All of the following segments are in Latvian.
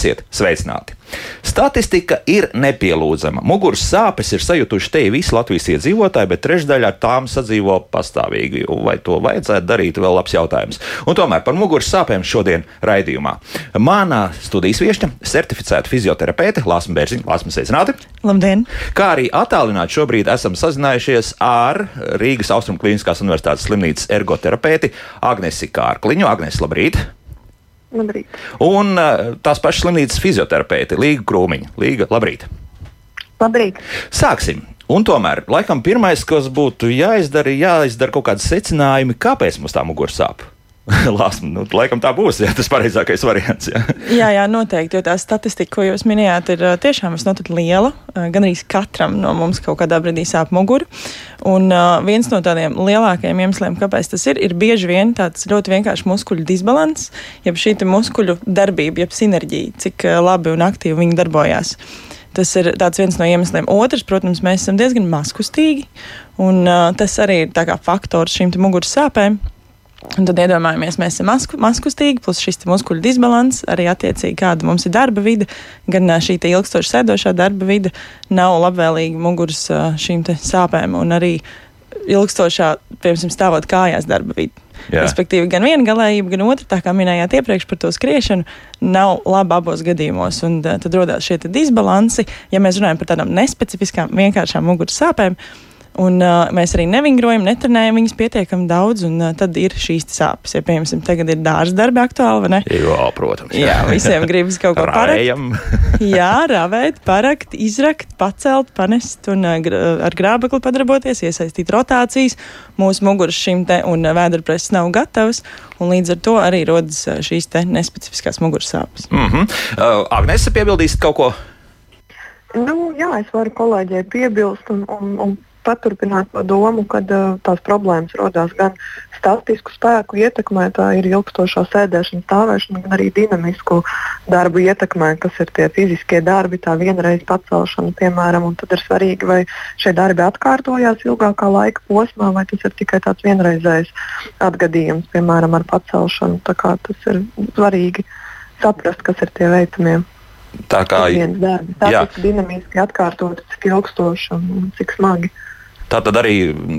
Esiet sveicināti! Statistika ir nepielūdzama. Muguras sāpes ir sajutuši te visi Latvijas iedzīvotāji, bet trešdaļa ar tām sadzīvo pastāvīgi. Vai to vajadzētu darīt, vēl labs jautājums. Un tomēr par muguras sāpēm šodien raidījumā. Manā studijas viesne - certificēta fizioterapeite Lāsma Bērziņa. Lāsma, sveicināti! Labdien! Kā arī attālināti šobrīd esam sazinājušies ar Rīgas Austrum Kliniskās Universitātes slimnīcas ergoterapeiti Agnesi Kārkliņu. Agnes, labrīt! Labrīt. Un uh, tās pašas slimnīcas fizioterapeite Līga Krūmiņa. Līga, labrīt! Labrīt! Sāksim! Un tomēr, laikam, pirmais, kas būtu jāizdara, ir jāizdara kaut kādi secinājumi, kāpēc mums tā mugura sāp. Lāsma, nu, laikam tā būs jā, tas pareizākais variants. Jā. jā, jā, noteikti. Jo tā statistika, ko jūs minējāt, ir tiešām visnotaļ liela. Gan arī katram no mums kaut kādā brīdī sāp mugura. Un uh, viens no tādiem lielākajiem iemesliem, kāpēc tas ir, ir bieži vien tāds ļoti vienkāršs muskuļu disbalans, jeb šī muskuļu darbība, jeb sinerģija, cik labi un aktīvi viņi darbojās. Tas ir viens no iemesliem. Otrs, protams, mēs esam diezgan maskustīgi, un uh, tas arī ir faktors šīm muguras sāpēm. Un tad iedomājamies, mēs esam masku, maskustīgi, plus šis muskuļu disbalans, arī attiecīgi kāda mums ir darba vide, gan šī ilgstoši sēdošā darba vide nav labvēlīga muguras šīm sāpēm, un arī ilgstošā, piemēram, stāvot kājās darba vide. Jā. Respektīvi, gan viena galējība, gan otra, tā kā minējāt iepriekš par to skriešanu, nav laba abos gadījumos. Un tad radās šie disbalansi, ja mēs runājam par tādām nespecifiskām, vienkāršām muguras sāpēm. Un, uh, mēs arī nevingrojam, netrenējam viņus pietiekami daudz, un uh, tad ir šīs sāpes. Ja, piemēram, tagad ir dārza darbi aktuāli, vai ne? Jā, protams. Jā, jā visiem gribas kaut ko parakt. jā, rāvēt, parakt, izrakt, pacelt, panest un uh, ar grābekli padarboties, iesaistīt rotācijas. Mūsu muguras šim te un uh, vēderpreses nav gatavas, un līdz ar to arī rodas uh, šīs te nespecifiskās muguras sāpes. Mm -hmm. uh, Agnese, piebildīsit kaut ko? Nu, jā, es varu kolēģiem piebilst un, un, un paturpināt to domu, ka uh, tās problēmas rodas gan statisku spēku ietekmē, tā ir ilgstošā sēdēšana, stāvēšana, gan arī dinamisku darbu ietekmē, kas ir tie fiziskie darbi, tā vienreiz pacelšana, piemēram. Tad ir svarīgi, vai šie darbi atkārtojās ilgākā laika posmā, vai tas ir tikai tāds vienreizējs atgadījums, piemēram, ar pacelšanu. Tas ir svarīgi saprast, kas ir tie veicamie. Tā kā ir dinamiski atkārtot, cik ilgstoši un cik smagi. Tā tad arī,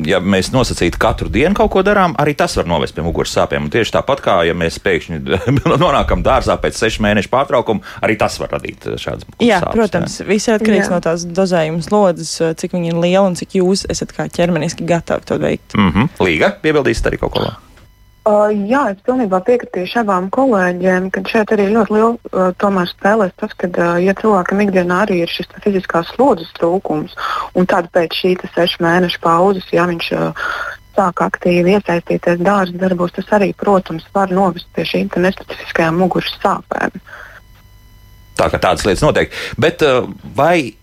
ja mēs nosacītu katru dienu kaut ko darām, arī tas var novest pie muguras sāpēm. Un tieši tāpat kā, ja mēs pēkšņi nonākam dārzā pēc sešu mēnešu pārtraukuma, arī tas var radīt šādas muguras jā, sāpes. Protams, jā. viss ir atkarīgs jā. no tās dozējuma slodzes, cik viņi ir lieli un cik jūs esat kā ķermeniski gatavi to veikt. Mm -hmm. Līga, piebildīsit arī kaut ko labu. Uh, jā, es pilnībā piekritīšu abām kolēģiem, ka šeit arī ļoti liela uh, spēlēs tas, ka, uh, ja cilvēkam ikdienā arī ir šis fiziskās slodzes trūkums, un tad pēc šī sešu mēnešu pauzes, ja viņš uh, sāk aktīvi iesaistīties dārza darbos, tas arī, protams, var novest pie šīm nespecifiskajām muguras sāpēm. Tā kā tādas lietas notiek. Bet uh, vai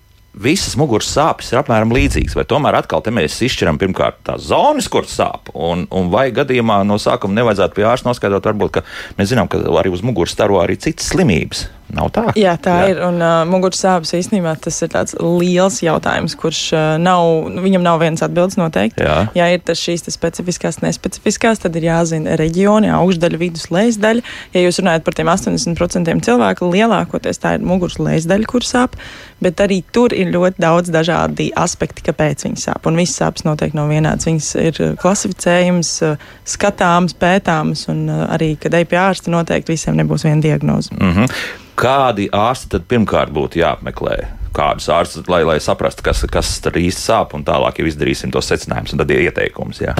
visas muguras sāpes ir apmēram līdzīgas. Vai tomēr atkal mēs izšķiram pirmkārt tās zonas, kur sāp, un, un vai gadījumā no sākuma nevajadzētu pie ārsta noskaidrot, varbūt, ka mēs zinām, ka arī uz muguras staro arī citas slimības. Nav tā. Jā, tā Jā. ir. Un uh, muguras sāpes īstenībā tas ir tāds liels jautājums, kurš uh, nav, nu, viņam nav viens atbildes noteikti. Jā, ja ir tas šīs specifiskās, nespecifiskās, tad ir jāzina reģioni, augšdaļa, vidus lejasdaļa. Ja jūs runājat par tiem 80% cilvēku, lielākoties tā ir muguras lejasdaļa, kur sāp, bet arī tur ir ļoti daudz dažādi aspekti, kāpēc viņi sāp. Un visas sāpes noteikti nav vienādas. Viņas ir klasificējums, uh, skatāms, pētāms, un uh, arī, kad ej pie ārsta, noteikti visiem nebūs viena diagnoze. Mm -hmm kādi ārsti tad pirmkārt būtu jāapmeklē? Kādus ārstus, lai, lai saprastu, kas, kas tur īsti sāp, un tālāk jau izdarīsim tos secinājumus, un tad ir ieteikums. Jā.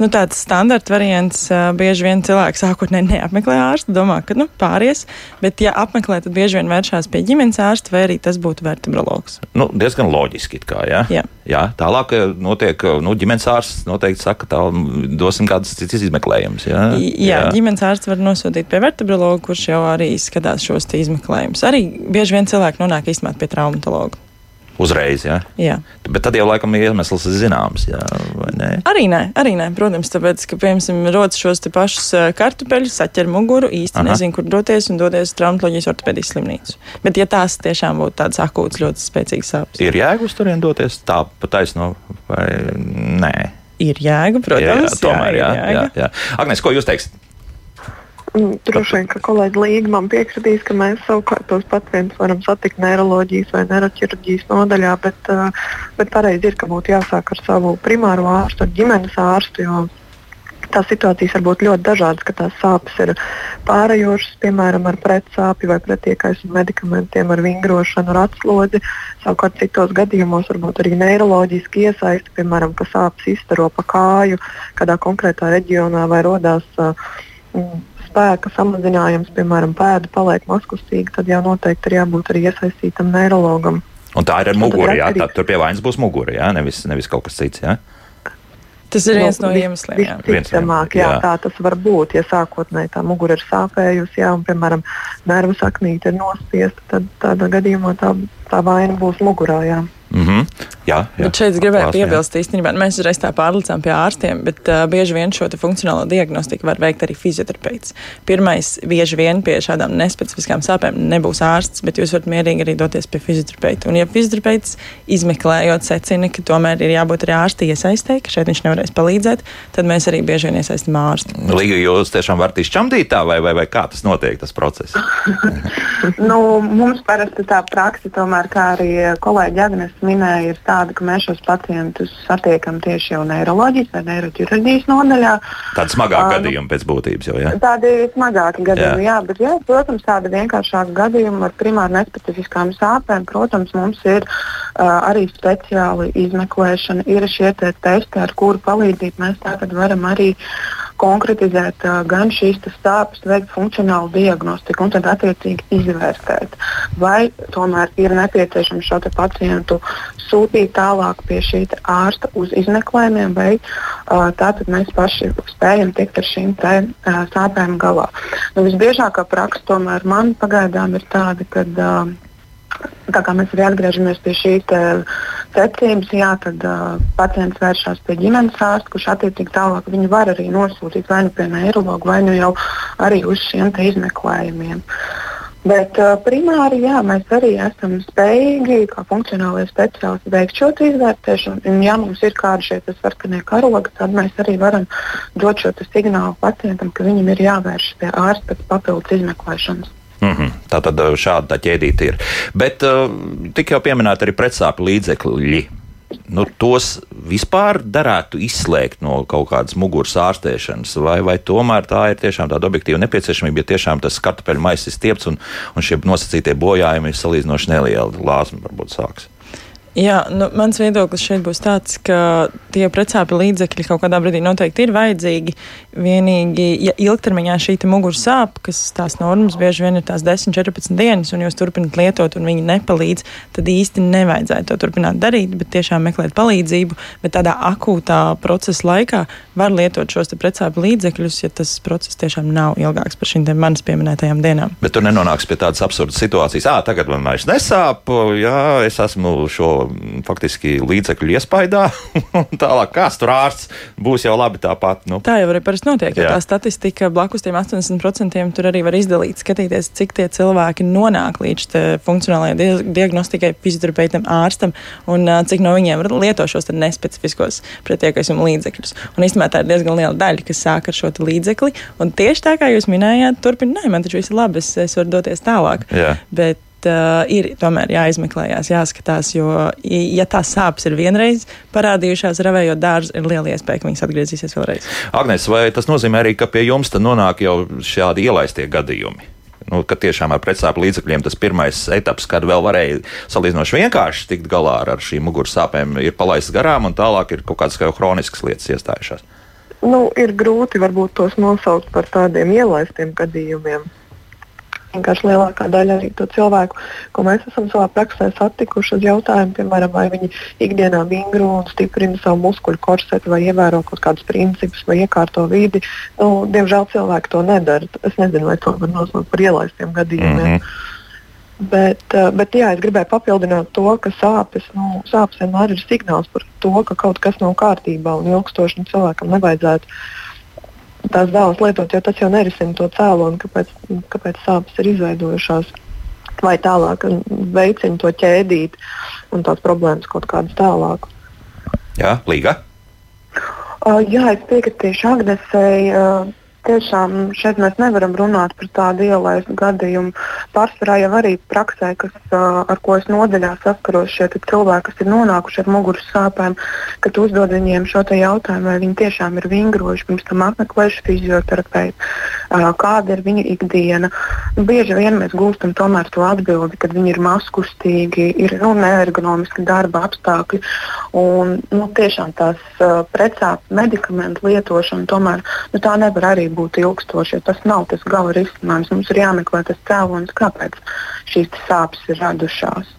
Nu, tāds standarta variants bieži vien cilvēks sākotnēji neapmeklē ārstu, domā, ka nu, pāries, bet, ja apmeklē, tad bieži vien vēršās pie ģimenes ārsta, vai arī tas būtu vertebrologs. Nu, diezgan loģiski, kā, jā? Jā. jā. Tālāk notiek, nu, ģimenes ārsts noteikti saka, tā dosim kādas citas izmeklējumus. Jā? Jā, jā, ģimenes ārsts var nosūtīt pie vertebrologa, kurš jau arī skatās šos izmeklējumus. Arī bieži vien cilvēki nonāk īstenībā pie traumatologa. Uzreiz, jā. jā. Bet tad jau laikam iemesls ir zināms, jā, vai ne? Arī nē, arī nē. Protams, tāpēc, ka, piemēram, rodas šos te pašus kartupeļus, saķer muguru, īsti Aha. nezinu, kur doties un doties traumatoloģijas ortopēdijas slimnīcu. Bet, ja tās tiešām būtu tādas akūtas, ļoti spēcīgas sāpes. Ir jēga uz turien doties tā pa taisno vai nē? Ir jēga, protams. Jā, jā tomēr, jā. jā, jā, jā. Agnes, ko jūs teiksiet? Droši vien, ka kolēģi Līga man piekritīs, ka mēs savukārt tos pacientus varam satikt neiroloģijas vai neiroķirurģijas nodaļā, bet, bet pareizi ir, ka būtu jāsāk ar savu primāro ārstu, ar ģimenes ārstu, jo tās situācijas var būt ļoti dažādas, ka tās sāpes ir pārējošas, piemēram, ar pretsāpju vai pretiekaisuma medikamentiem, ar vingrošanu, ar atslodzi. Savukārt citos gadījumos varbūt arī neiroloģiski iesaisti, piemēram, ka sāpes izstaro pa kāju kādā konkrētā reģionā vai rodās. Uh, spēka samazinājums, piemēram, pēda paliek mazkustīga, tad jau noteikti ir jābūt arī iesaistītam neirologam. Un tā ir ar muguru, jā, tā, tur pie vainas būs mugura, jā, nevis, nevis kaut kas cits. Jā. Tas ir viens no, no iemesliem. Jā. Visticamāk, jā, jā, tā tas var būt. Ja sākotnēji tā mugura ir sāpējusi, jā, un, piemēram, nervu saknīte ir nospiesta, tad tādā gadījumā tā, tā vaina būs mugurā. Jā. Mm -hmm. Jā, jā. Bet šeit es gribēju piebilst, īstenībā mēs uzreiz tā pārlicām pie ārstiem, bet uh, bieži vien šo funkcionālo diagnostiku var veikt arī fizioterapeits. Pirmais, bieži vien pie šādām nespecifiskām sāpēm nebūs ārsts, bet jūs varat mierīgi arī doties pie fizioterapeita. Un, ja fizioterapeits izmeklējot secina, ka tomēr ir jābūt arī ārsta iesaistē, ka šeit viņš nevarēs palīdzēt, tad mēs arī bieži vien iesaistam ārstu. Līga, jūs tiešām varat izčamdīt tā, vai, vai, vai kā tas notiek, tas process? nu, mums parasti tā praksa, tomēr, kā arī kolēģi Agnes minēja, ir tāda, ka mēs šos pacientus satiekam tieši jau neiroloģijas vai neiroķirurģijas nodaļā. Tāda smagāka uh, gadījuma pēc būtības jau, jā? Tādi smagāki gadījumi, jā. jā, bet, jā, protams, tāda vienkāršāka gadījuma ar primāri nespecifiskām sāpēm, protams, mums ir uh, arī speciāli izmeklēšana, ir šie te testi, ar kuru palīdzību mēs tātad varam arī konkretizēt uh, gan šīs sāpes, veikt funkcionālu diagnostiku un tad attiecīgi izvērtēt, vai tomēr ir nepieciešams šo pacientu sūtīt tālāk pie šī ārsta uz izmeklējumiem, vai uh, tātad mēs paši spējam tikt ar šīm te, uh, sāpēm galā. Nu, visbiežākā praksa tomēr man pagaidām ir tāda, ka uh, tā kā mēs arī atgriežamies pie šīs secības, jā, tad uh, pacients vēršas pie ģimenes ārsta, kurš attiecīgi tālāk viņu var arī nosūtīt vai nu pie neiroloģa, vai nu jau arī uz šiem izmeklējumiem. Bet uh, primāri jā, mēs arī esam spējīgi, kā funkcionālie speciālisti, veikt šo izvērtēšanu. Un, ja mums ir kādi šie sarkanie karogi, tad mēs arī varam dot šo signālu pacientam, ka viņam ir jāvēršas pie ārsta pēc papildus izmeklēšanas. Mm -hmm. Tā tad uh, šāda tā ķēdīte ir. Bet uh, tik jau pieminēta arī pretsāpju līdzekļi nu, tos vispār darētu izslēgt no kaut kādas muguras ārstēšanas, vai, vai tomēr tā ir tiešām tāda objektīva nepieciešamība, ja tiešām tas kartupeļu maisis ir stiepts un, un šie nosacītie bojājumi ir salīdzinoši nelieli, lāzmi varbūt sāks. Jā, nu, mans viedoklis šeit būs tāds, ka tie precāpju līdzekļi kaut kādā brīdī noteikti ir vajadzīgi. Vienīgi, ja ilgtermiņā šī muguras sāp, kas tās normas bieži vien ir tās 10, 14 dienas, un jūs turpināt lietot, un viņi nepalīdz, tad īsti nevajadzētu to turpināt darīt, bet tiešām meklēt palīdzību. Bet tādā akūtā procesa laikā var lietot šos precāpju līdzekļus, ja tas process tiešām nav ilgāks par šīm manas pieminētajām dienām. Bet tur nenonāks pie tādas absurdas situācijas, ah, tagad man vairs nesāp, jā, es esmu šo faktiski līdzekļu iespaidā, tālāk kāds tur ārsts būs jau labi tāpat. Nu. Tā jau arī parasti notiek, jo Jā. tā statistika blakus tiem 80% tur arī var izdalīt, skatīties, cik tie cilvēki nonāk līdz funkcionālajai diagnostikai, fizioterapeitam, ārstam un cik no viņiem lieto šos nespecifiskos pretiekaisuma līdzekļus. Un īstenībā tā ir diezgan liela daļa, kas sāk ar šo līdzekli, un tieši tā kā jūs minējāt, turpināt, man taču viss ir labi, es, es varu doties tālāk. Jā. Bet uh, ir tomēr jāizmeklējās, jāskatās, jo, ja tās sāpes ir vienreiz parādījušās, ravējot dārzu, ir liela iespēja, ka viņas atgriezīsies vēlreiz. Agnes, vai tas nozīmē arī, ka pie jums nonāk jau šādi ielaistie gadījumi? Nu, ka tiešām ar pretsāpju līdzekļiem tas pirmais etaps, kad vēl varēja salīdzinoši vienkārši tikt galā ar šīm muguras sāpēm, ir palaists garām, un tālāk ir kaut kādas kā chroniskas lietas iestājušās. Nu, ir grūti varbūt tos nosaukt par tādiem ielaistiem gadījumiem. Vienkārši lielākā daļa arī to cilvēku, ko mēs esam savā praksē satikuši uz jautājumu, piemēram, vai viņi ikdienā vingro un stiprina savu muskuļu korsetu, vai ievēro kaut kādus principus, vai iekārto vidi. Nu, diemžēl cilvēki to nedara. Es nezinu, vai to var nosaukt par ielaistiem gadījumiem. Mm -hmm. Bet, eh, bet jā, es gribēju papildināt to, ka sāpes, nu, sāpes vienmēr ir signāls par to, ka kaut kas nav kārtībā un ilgstoši cilvēkam nevajadzētu tās dāvas lietot, jo tas jau nerisina to cēloni, kāpēc, kāpēc sāpes ir izveidojušās. Vai tālāk veicina to ķēdīt un tās problēmas kaut kādas tālāk. Jā, Līga. Uh, jā, es piekritīšu Agnesei. Uh, tiešām šeit mēs nevaram runāt par tādu ielaistu gadījumu. Pārsvarā jau arī praksē, kas, ar ko es nodaļā saskaros, šie cilvēki, kas ir nonākuši ar muguras sāpēm, kad uzdod viņiem šo jautājumu, vai viņi tiešām ir vingrojuši, pirms tam apmeklējuši fizioterapeitu, kāda ir viņu ikdiena. Nu, bieži vien mēs gūstam to atbildi, ka viņi ir maskustīgi, ir nu, neergonomiski darba apstākļi. Un, nu, tiešām tās precāpju medikamentu lietošana tomēr nu, tā nevar arī būt ilgstoša, jo tas nav tas gala risinājums. Mums ir jāmeklē tas cēlonis, kāpēc šīs sāpes ir radušās.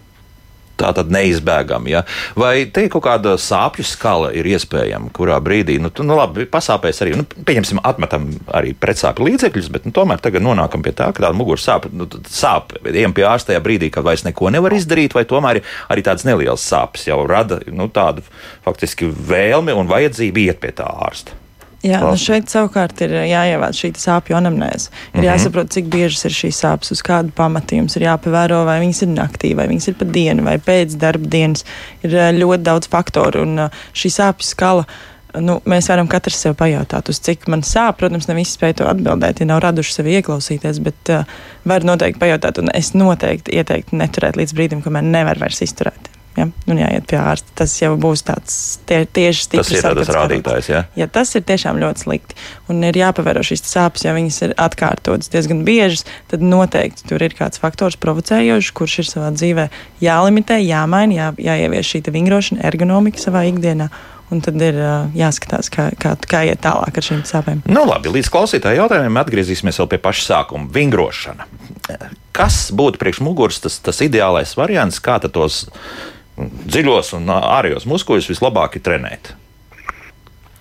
Tā tad neizbēgami. Ja? Vai te kaut kāda sāpju skala ir iespējama, kurā brīdī, nu, tu, nu labi, pasāpēs arī, nu, pieņemsim, atmetam arī pretsāpju līdzekļus, bet nu, tomēr tagad nonākam pie tā, ka tāda muguras sāp, nu, sāp, ejam pie ārsta tajā brīdī, kad vairs neko nevar izdarīt, vai tomēr arī tādas nelielas sāpes jau rada nu, tādu faktiski vēlmi un vajadzību iet pie tā ārsta. Jā, nu šeit savukārt ir jāievāc šī sāpju anamnēze. Ir mm -hmm. jāsaprot, cik biežas ir šīs sāpes, uz kādu pamatu jums ir jāpavēro, vai viņas ir naktī, vai viņas ir pa dienu, vai pēc darba dienas. Ir ļoti daudz faktoru, un šī sāpju skala. Nu, mēs varam katrs sev pajautāt, uz cik man sāp. Protams, ne visi spēj to atbildēt, ja nav raduši sevi ieklausīties, bet uh, var noteikti pajautāt, un es noteikti ieteiktu neturēt līdz brīdim, kamēr nevar vairs izturēt ja, un jāiet pie ārsta. Tas jau būs tāds tie, tieši stiprs. Tas ir tas rādītājs, jā. Ja tas ir tiešām ļoti slikti un ir jāpavēro šīs sāpes, ja viņas ir atkārtotas diezgan biežas, tad noteikti tur ir kāds faktors provocējošs, kurš ir savā dzīvē jālimitē, jāmaina, jā, jāievieš šī vingrošana, ergonomika savā ikdienā. Un tad ir uh, jāskatās, kā, kā, kā iet tālāk ar šīm sāpēm. Nu, labi, līdz klausītāju jautājumiem atgriezīsimies vēl pie paša sākuma - vingrošana. Kas būtu priekš muguras tas, tas ideālais variants, kā tos dziļos un ārējos muskuļus vislabāk ir trenēt.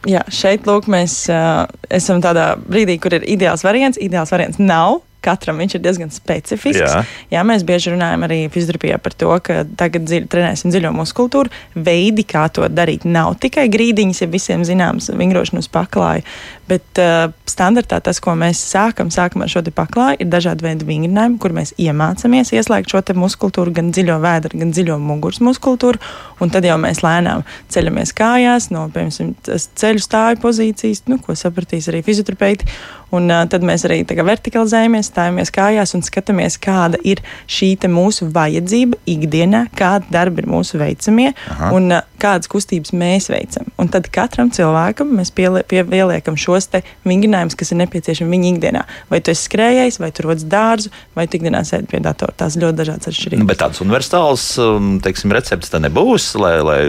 Jā, šeit lūk, mēs uh, esam tādā brīdī, kur ir ideāls variants. Ideāls variants nav katram viņš ir diezgan specifisks. Jā. Jā, mēs bieži runājam arī fizioterapijā par to, ka tagad dziļ, trenēsim dziļo muskultūru. Veidi, kā to darīt, nav tikai grīdiņas, ja visiem zināms, vingrošana uz paklāja, bet uh, standartā tas, ko mēs sākam, sākam ar šo paklāju, ir dažādi veidi vingrinājumi, kur mēs iemācāmies ieslēgt šo muskultūru, gan dziļo vēdru, gan dziļo muguras muskultūru, un tad jau mēs lēnām ceļamies kājās no, piemēram, ceļu stāju pozīcijas, nu, ko sapratīs arī fizioterapeiti. Un, uh, tad mēs arī vertikalizējamies, stājamies kājās un skatāmies, kāda ir šī mūsu vajadzība ikdienā, kāda darba ir mūsu veicamie Aha. un uh, kādas kustības mēs veicam. Un tad katram cilvēkam mēs pieliekam šos vingrinājumus, kas ir nepieciešami viņa ikdienā. Vai tu esi skrējējis, vai tu rodas dārzu, vai tu ikdienā sēdi pie datora. Tās ļoti dažādas atšķirības. Nu, bet tāds universāls um, teiksim, recepts tā nebūs, lai, lai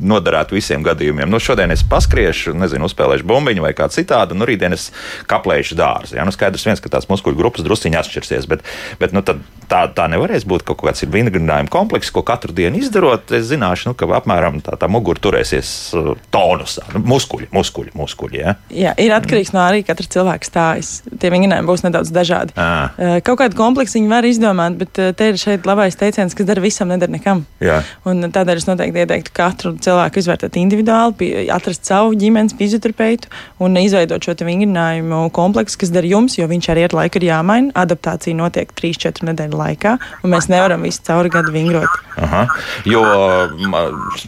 noderētu visiem gadījumiem. Nu, šodien es paskriešu, nezinu, uzspēlēšu bumbiņu vai kā citādi, un nu, rītdien es aizskrējuši dārzi. Ja? Nu, skaidrs, viens, ka tās muskuļu grupas drusciņi atšķirsies, bet, bet nu, tā, tā nevarēs būt kaut kāds vingrinājuma komplekss, ko katru dienu izdarot. Es zināšu, nu, ka apmēram tā, tā mugura turēsies uh, tonusā, nu, muskuļi, muskuļi. muskuļi ja? Jā, ir atkarīgs no arī katra cilvēka stājas. Tie vingrinājumi būs nedaudz dažādi. À. Uh, kaut kādu kompleksu viņi var izdomāt, bet uh, te ir šeit labais teiciens, kas dara visam, nedara nekam. Jā. Un tādēļ es noteikti ieteiktu katru cilvēku izvērtēt individuāli, atrast savu ģimenes fizioterapeitu un izveidot šo vingrinājumu kompleksu kas der jums, jo viņš arī ar laiku ir jāmaina. Adaptācija notiek 3-4 nedēļu laikā, un mēs nevaram visu cauri gadu vingrot. Aha. Jo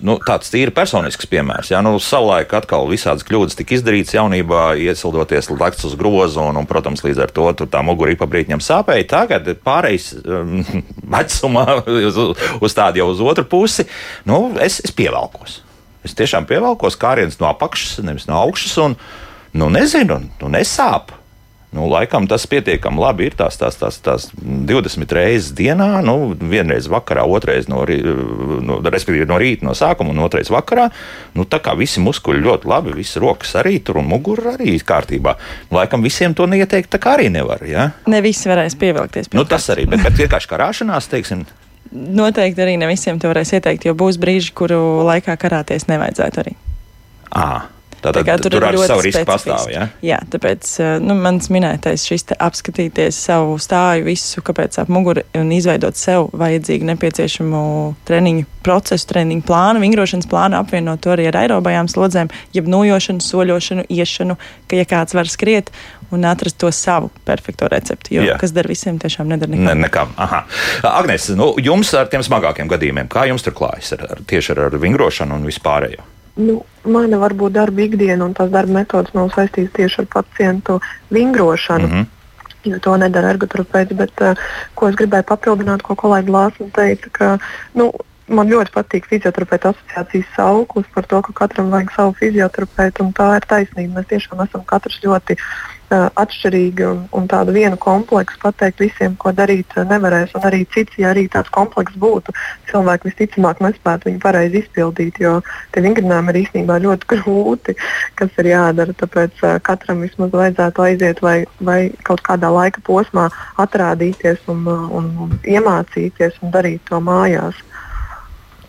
nu, tāds tīri personisks piemērs. Jā, nu, savulaik atkal visādas kļūdas tika izdarītas jaunībā, iesildoties lakts uz grozu, un, un, protams, līdz ar to tā mugurī pa brītņam sāpēja. Tagad pārējais um, vecumā uz, uz tādu jau uz otru pusi, nu, es, es pievelkos. Es tiešām pievelkos kāriens no apakšas, nevis no augšas. Un, Nu, nezinu, nu, nesāp. Nu, laikam tas pietiekami labi ir. Tās, tās, tās, tās 20 reizes dienā, nu, vienreiz vakarā, otrreiz no, no, no rīta, no sākuma, un otrreiz vakarā. Nu, tā kā visi muskuļi ļoti labi, visas rokas arī tur un mugura arī kārtībā. Laikam visiem to neieteikt, tā kā arī nevar. Ja? Ne visi varēs pievilkties. Pie nu, tas arī, bet, bet vienkārši karāšanās, teiksim. Noteikti arī ne visiem to varēs ieteikt, jo būs brīži, kuru laikā karāties nevajadzētu arī. À. Tātad tā tur, tur ir savu risku pastāv. Ja? Jā, tāpēc eh, nu, mans minētais šis apskatīties savu stāju, visu, kāpēc ap muguru un izveidot sev vajadzīgu nepieciešamu treniņu procesu, treniņu plānu, vingrošanas plānu, apvienot to arī ar aerobajām slodzēm, jeb nojošanu, soļošanu, iešanu, ka ja kāds var skriet un atrast to savu perfekto recepti. Jo, Jā. kas der visiem, tiešām nedara nekā. Ne, nekā. Aha. Agnēs, nu, jums ar tiem smagākiem gadījumiem, kā jums tur klājas ar, ar, tieši ar, ar vingrošanu un vispārējo? Nu, mana varbūt darba ikdiena un tās darba metodas nav saistītas tieši ar pacientu vingrošanu. Mm -hmm. Jo to nedara ergoterapeits, bet uh, ko es gribēju papildināt, ko kolēģi Lāsma teica, ka nu, man ļoti patīk fizioterapeita asociācijas sauklis par to, ka katram vajag savu fizioterapeitu, un tā ir taisnība. Mēs tiešām esam katrs ļoti uh, atšķirīgi un, un tādu vienu kompleksu pateikt visiem, ko darīt uh, nevarēs. Un arī cits, ja arī tāds komplekss būtu, cilvēki visticamāk nespētu viņu pareizi izpildīt, jo tie vingrinājumi ir īstenībā ļoti grūti, kas ir jādara. Tāpēc uh, katram vismaz vajadzētu aiziet vai, vai kaut kādā laika posmā atrādīties un, un, un iemācīties un darīt to mājās.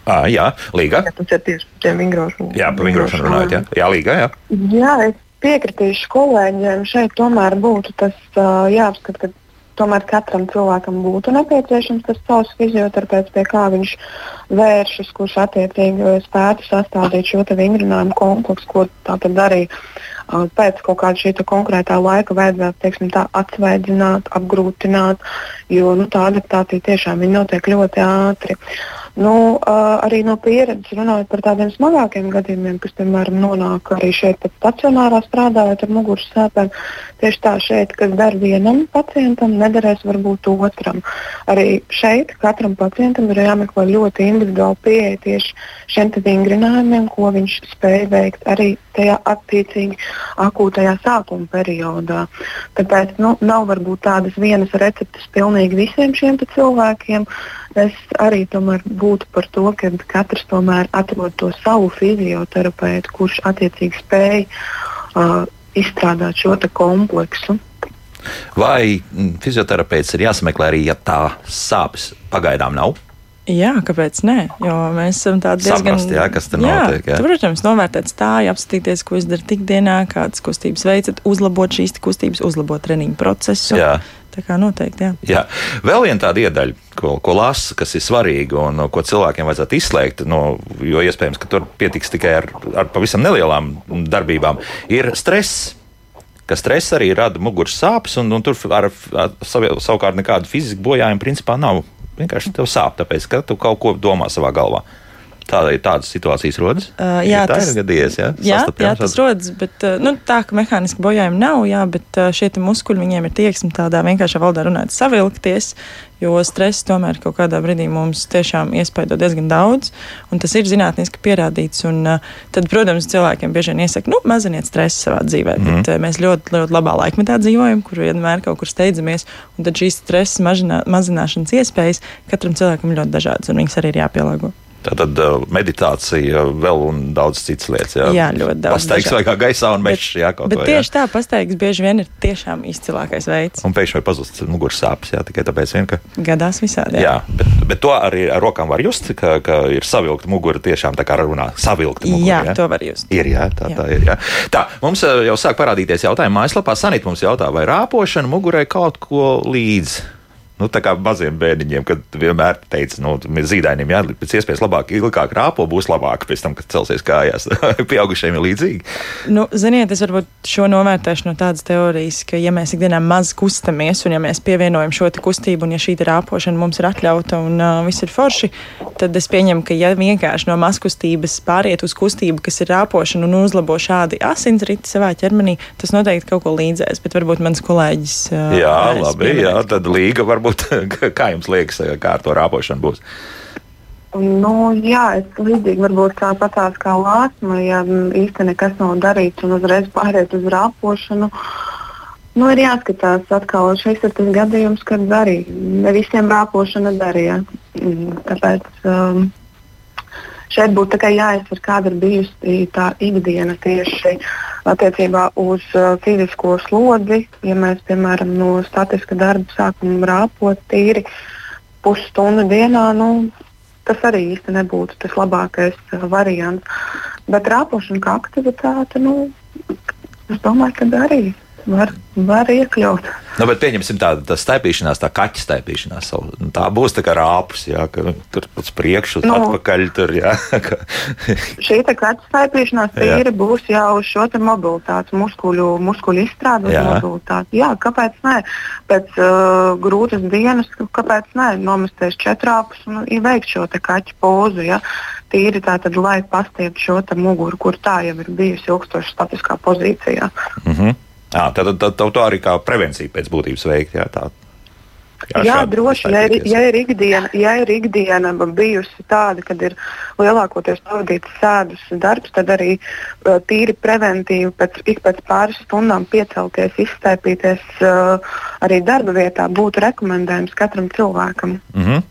À, jā, Līga. Ja tas ir tieši par tiem vingrošanu. Jā, par vingrošanu runājot. Jā, jā Līga. Jā. jā, es piekritīšu kolēģiem. Šeit tomēr būtu tas uh, jāapskata, ka tomēr katram cilvēkam būtu nepieciešams tas savs fizioterapeits, pie kā viņš vēršas, kurš attiecīgi spētu sastādīt šo vingrinājumu kompleksu, ko tā tad darīja. Uh, pēc kaut kāda šī konkrētā laika vajadzētu teiksim, tā, atsvaidzināt, apgrūtināt, jo nu, tā adaptācija tiešām notiek ļoti ātri. Uh, Nu, arī no pieredzes runājot par tādiem smagākiem gadījumiem, kas, piemēram, nonāk arī šeit pat stacionārā strādājot ar muguras sāpēm, tieši tā šeit, kas der vienam pacientam, nederēs varbūt otram. Arī šeit katram pacientam ir jāmeklē ļoti individuāli pieeja tieši šiem vingrinājumiem, ko viņš spēj veikt arī tajā attiecīgi akūtajā sākuma periodā. Tāpēc nu, nav varbūt tādas vienas receptes pilnīgi visiem šiem cilvēkiem. Es arī būtu par to, ka katrs tomēr atrod to savu fizioterapeitu, kurš attiecīgi spēj uh, izstrādāt šo kompleksu. Vai mm, fizioterapeits ir jāsameklē arī, ja tā sāpes pagaidām nav? Jā, kāpēc nē? Jo mēs esam tādi diezgan. Saprast, jā, kas tur notiek. Jā. Tu, protams, novērtēt stāju, apskatīties, ko izdarīt ikdienā, kādas kustības veicat, uzlabot šīs kustības, uzlabot treniņu procesu. Jā. Tā kā noteikti, jā. jā. Vēl viena tāda iedaļa, ko, ko lasa, kas ir svarīga un ko cilvēkiem vajadzētu izslēgt, no, jo iespējams, ka tur pietiks tikai ar, ar pavisam nelielām darbībām, ir stress ka stress arī rada muguras sāpes, un, un tur ar, ar, savukārt nekādu fizisku bojājumu principā nav vienkārši tev sāp, tāpēc ka tu kaut ko domā savā galvā. Tāda ir tādas situācijas rodas. Uh, jā, ja tas, ir gadījies. Jā, jā, jā tas rodas, bet nu, tā, ka mehāniski bojājumi nav, jā, bet šie muskuļi viņiem ir tieksme tādā vienkāršā valodā runāt, savilkties, jo stress tomēr kaut kādā brīdī mums tiešām iespaido diezgan daudz, un tas ir zinātniski pierādīts. Un, tad, protams, cilvēkiem bieži vien iesaka, nu, maziniet stresu savā dzīvē, mm. bet uh, mēs ļoti, ļoti labā laikmetā dzīvojam, kur vienmēr kaut kur steidzamies, un tad šīs stresa mazināšanas iespējas katram cilvēkam ir ļoti dažādas, un viņas arī ir jāpielāgo. Tātad uh, meditācija vēl un daudz citas lietas. Jā, jā ļoti daudz. Pastaigs vai kā gaisā un mežs. Jā, bet vai, tieši jā. tā, pastaigs bieži vien ir tiešām izcilākais veids. Un pēkšņi pazust muguras sāpes, jā, tikai tāpēc vien, ka. Gadās visādi. Jā, jā bet, bet to arī ar rokām var just, ka, ka ir savilkta mugura tiešām tā kā runā. Savilkta mugura. Jā, jā, to var just. Ir, jā, tā, jā. tā ir. Jā. Tā, mums uh, jau sāk parādīties jautājumi mājaslapā. Sanīt mums jautā, vai rāpošana mugurai kaut ko līdzi. Nu, tā kā maziem bērniņiem, kad vienmēr teica, nu, zīdainim, jā, pēc iespējas labāk, ilgāk rāpo, būs labāk pēc tam, kad celsies kājās. Pieaugušiem ir līdzīgi. Nu, ziniet, es varbūt šo novērtēšu no tādas teorijas, ka, ja mēs ikdienā maz kustamies, un ja mēs pievienojam šo kustību, un ja šī rāpošana mums ir atļauta un uh, viss ir forši, tad es pieņemu, ka, ja vienkārši no mazkustības pāriet uz kustību, kas ir rāpošana un uzlabo šādi asinsriti savā ķermenī, tas noteikti kaut ko līdzēs. Bet varbūt mans kolēģis. Uh, jā, labi, jā, tad līga varbūt varbūt, kā jums liekas, kā ar to rāpošanu būs? Nu, jā, es līdzīgi varbūt tāpatās kā lāsma, ja īstenībā nekas nav darīts un uzreiz pāriet uz rāpošanu. Nu, ir jāskatās atkal, šis ir tas gadījums, kad arī ne visiem rāpošana darīja. Mm, tāpēc um, šeit būtu jāizsver, kāda ir bijusi tā ikdiena tieši attiecībā uz uh, fizisko slodzi. Ja mēs, piemēram, no statiska darba sākam rāpot tīri pusstundu dienā, nu, tas arī īsti nebūtu tas labākais uh, variants. Bet rāpošana kā aktivitāte, nu, es domāju, ka arī var, var iekļaut. Nu, bet pieņemsim tādu tā staipīšanās, tā kaķa staipīšanās. Nu, tā būs tā kā rāpus, jā, ka tur uz priekšu, nu, atpakaļ. Tur, jā, šī kaķa staipīšanās tīri būs jau uz šo mobilitātes, muskuļu, muskuļu izstrādi uz mobilitāti. Jā, kāpēc nē? Pēc uh, grūtas dienas, kāpēc nē? Nomesties četrāpus un veikt šo kaķu pozu. Ja? Tīri tā tad, lai pastieptu šo muguru, kur tā jau ir bijusi ilgstoši statiskā pozīcijā. Mm -hmm. Jā, tad, tad, tad to arī kā prevencija pēc būtības veikt. Jā, tā. Jā, Jā droši vien, ja, ir, ja, ir ikdiena, ja ir ikdiena bijusi tāda, kad ir lielākoties pavadīts sēdus darbs, tad arī tīri preventīvi pēc, ik pēc pāris stundām piecelties, izstēpīties uh, arī darba vietā būtu rekomendējams katram cilvēkam. Mm -hmm.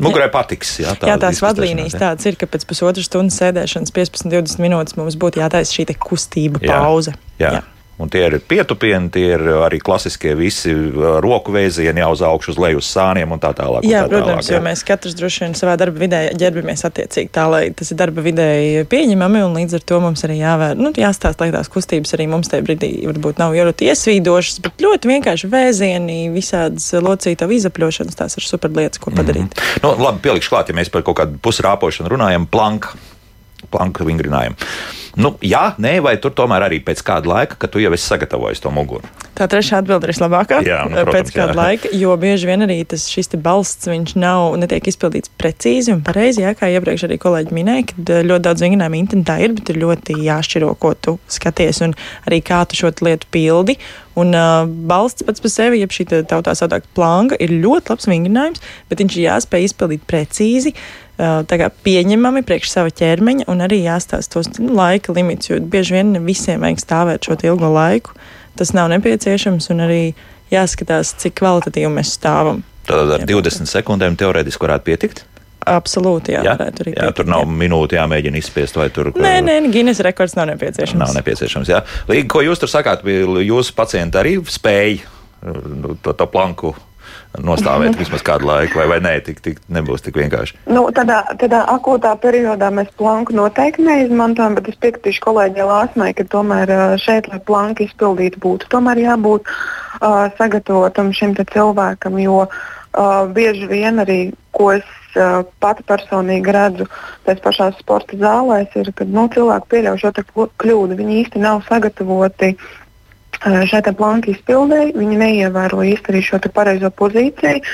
Mugurai patiks. Jā, tā jā tās vadlīnijas jā. tādas ir, ka pēc pusotras stundas sēdēšanas 15-20 minūtes mums būtu jātaisa šī kustība pauze. Jā. Jā. Un tie ir pietupieni, tie ir arī klasiskie visi uh, roku vēzieni, jau uz augšu, uz leju, uz sāniem un tā tālāk. Jā, tā protams, tālāk, jā. jo mēs katrs droši vien savā darba vidē ģērbamies attiecīgi tā, lai tas ir darba vidēji pieņemami, un līdz ar to mums arī jāvēr, nu, jāstāst, lai tās kustības arī mums tajā brīdī varbūt nav ļoti iesvīdošas, bet ļoti vienkārši vēzieni, visādas locītavu izapļošanas, tās ir superlietas, ko padarīt. Mm -hmm. nu, labi, pielikšu klāt, ja mēs par kaut kādu pusrāpošanu runājam, planka planka vingrinājumu. Nu, jā, nē, vai tur tomēr arī pēc kāda laika, kad tu jau esi sagatavojis to muguru? Tā trešā atbilde ir vislabākā. Jā, nu, protams, pēc kāda jā. laika, jo bieži vien arī tas šis balsts nav, netiek izpildīts precīzi un pareizi. Jā, kā iepriekš arī kolēģi minēja, ka eh, ļoti daudz vingrinājumu internetā ir, bet ir ļoti jāšķiro, ko tu skaties un arī kā tu šo lietu pildi. Un uh, balsts pats par sevi, jeb šī tautā sauktā plānga, ir ļoti labs vingrinājums, bet viņš ir jāspēj izpildīt precīzi. Uh, pieņemami priekš sava ķermeņa, un arī jāstāsta tos nu, laika limits, jo bieži vien visiem vajag stāvēt šo ilgo laiku. Tas nav nepieciešams, un arī jāskatās, cik kvalitatīvi mēs stāvam. Tad ar 20 sekundēm teorētiski varētu pietikt. Absolūti, jā, jā, varētu arī. Jā, tur nav jā. minūte jāmēģina izspiest, vai tur. Nē, nē, Guinness rekords nav nepieciešams. Nav nepieciešams, jā. Līga, ko jūs tur sakāt, jūsu pacienti arī spēj nu, to, to planku nostāvēt vismaz kādu laiku, vai, vai nē, tik, tik nebūs tik vienkārši. Nu, tādā, tādā akūtā periodā mēs planku noteikti neizmantojam, bet es piekritīšu kolēģei Lāsmai, ka tomēr šeit, lai planku izpildītu, būtu tomēr jābūt uh, sagatavotam šim cilvēkam, jo uh, bieži vien arī, ko es uh, pati personīgi redzu tajās pašās sporta zālēs, ir, ka nu, cilvēki pieļauj šo kļūdu. Viņi īsti nav sagatavoti šai planka izpildēji. Viņi neievēro īsti arī šo pareizo pozīciju.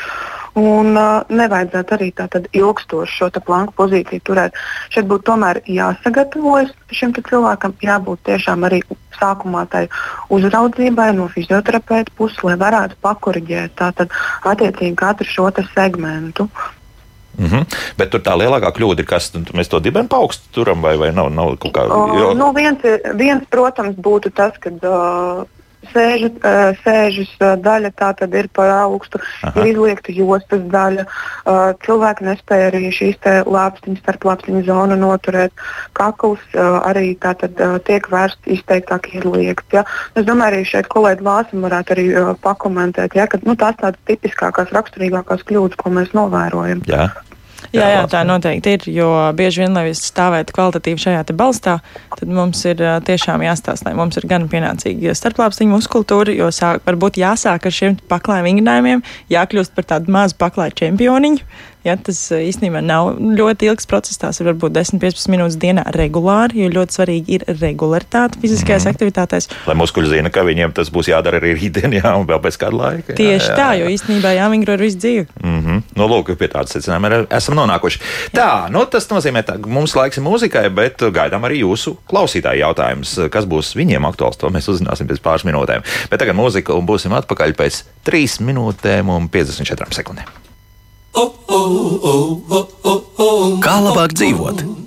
Un uh, nevajadzētu arī tādu ilgstošu šo planku pozīciju turēt. Šeit būtu tomēr jāsagatavojas šim cilvēkam, jābūt tiešām arī sākumā tai uzraudzībai no fizioterapeita puses, lai varētu pakoriģēt tātad attiecīgi katru šo segmentu. Mm -hmm. Bet tur tā lielākā kļūda ir, kas mēs to dibenu paaugstu turam vai, vai nav, nav kaut kā. Jo... Uh, nu viens, viens, protams, būtu tas, ka uh, sēžu, sēžas daļa tā tad ir par augstu, Aha. ir izliekta jostas daļa. Cilvēki nespēja arī šīs lāpstiņas starp lāpstiņu zonu noturēt. Kakls arī tātad tiek vērsts izteiktāk izliekts. Ja. Es domāju, arī šeit kolēģi Lāsim varētu arī pakomentēt, ja, ka nu, tās tādas tipiskākās, raksturīgākās kļūdas, ko mēs novērojam. Jā. Jā, jā, tā noteikti ir. Jo bieži vien, lai stāvētu kvalitatīvi šajā balstā, tad mums ir tiešām jāstāsta, lai mums ir gan pienācīga starplāpstiņa muskultūra, jo sāk, varbūt jāsāk ar šiem paklāju vingrinājumiem, jākļūst par tādu mazu paklāju čempioniņu. Ja, tas eh, īstenībā nav ļoti ilgs process. Tās ir varbūt 10-15 minūtes dienā regulāri, jo ļoti svarīgi ir regularitāte fiziskajās mm. aktivitātēs. Lai muskuļi zina, ka viņiem tas būs jādara arī rītdien, jā, un vēl pēc kāda laika. Jā, Tieši jā, jā. tā, jo īstenībā jāmingro ar visu dzīvi. Mm -hmm. Nu, lūk, pie tādas secinājuma esam nonākuši. Jā. Tā, nu, tas nozīmē, ka mums laiks ir mūzikai, bet gaidām arī jūsu klausītāju jautājumus. Kas būs viņiem aktuāls, to mēs uzzināsim pēc pāris minūtēm. Bet tagad mūzika un būsim atpakaļ pēc 3 minūtēm un 54 sekundēm. Kā labāk dzīvot?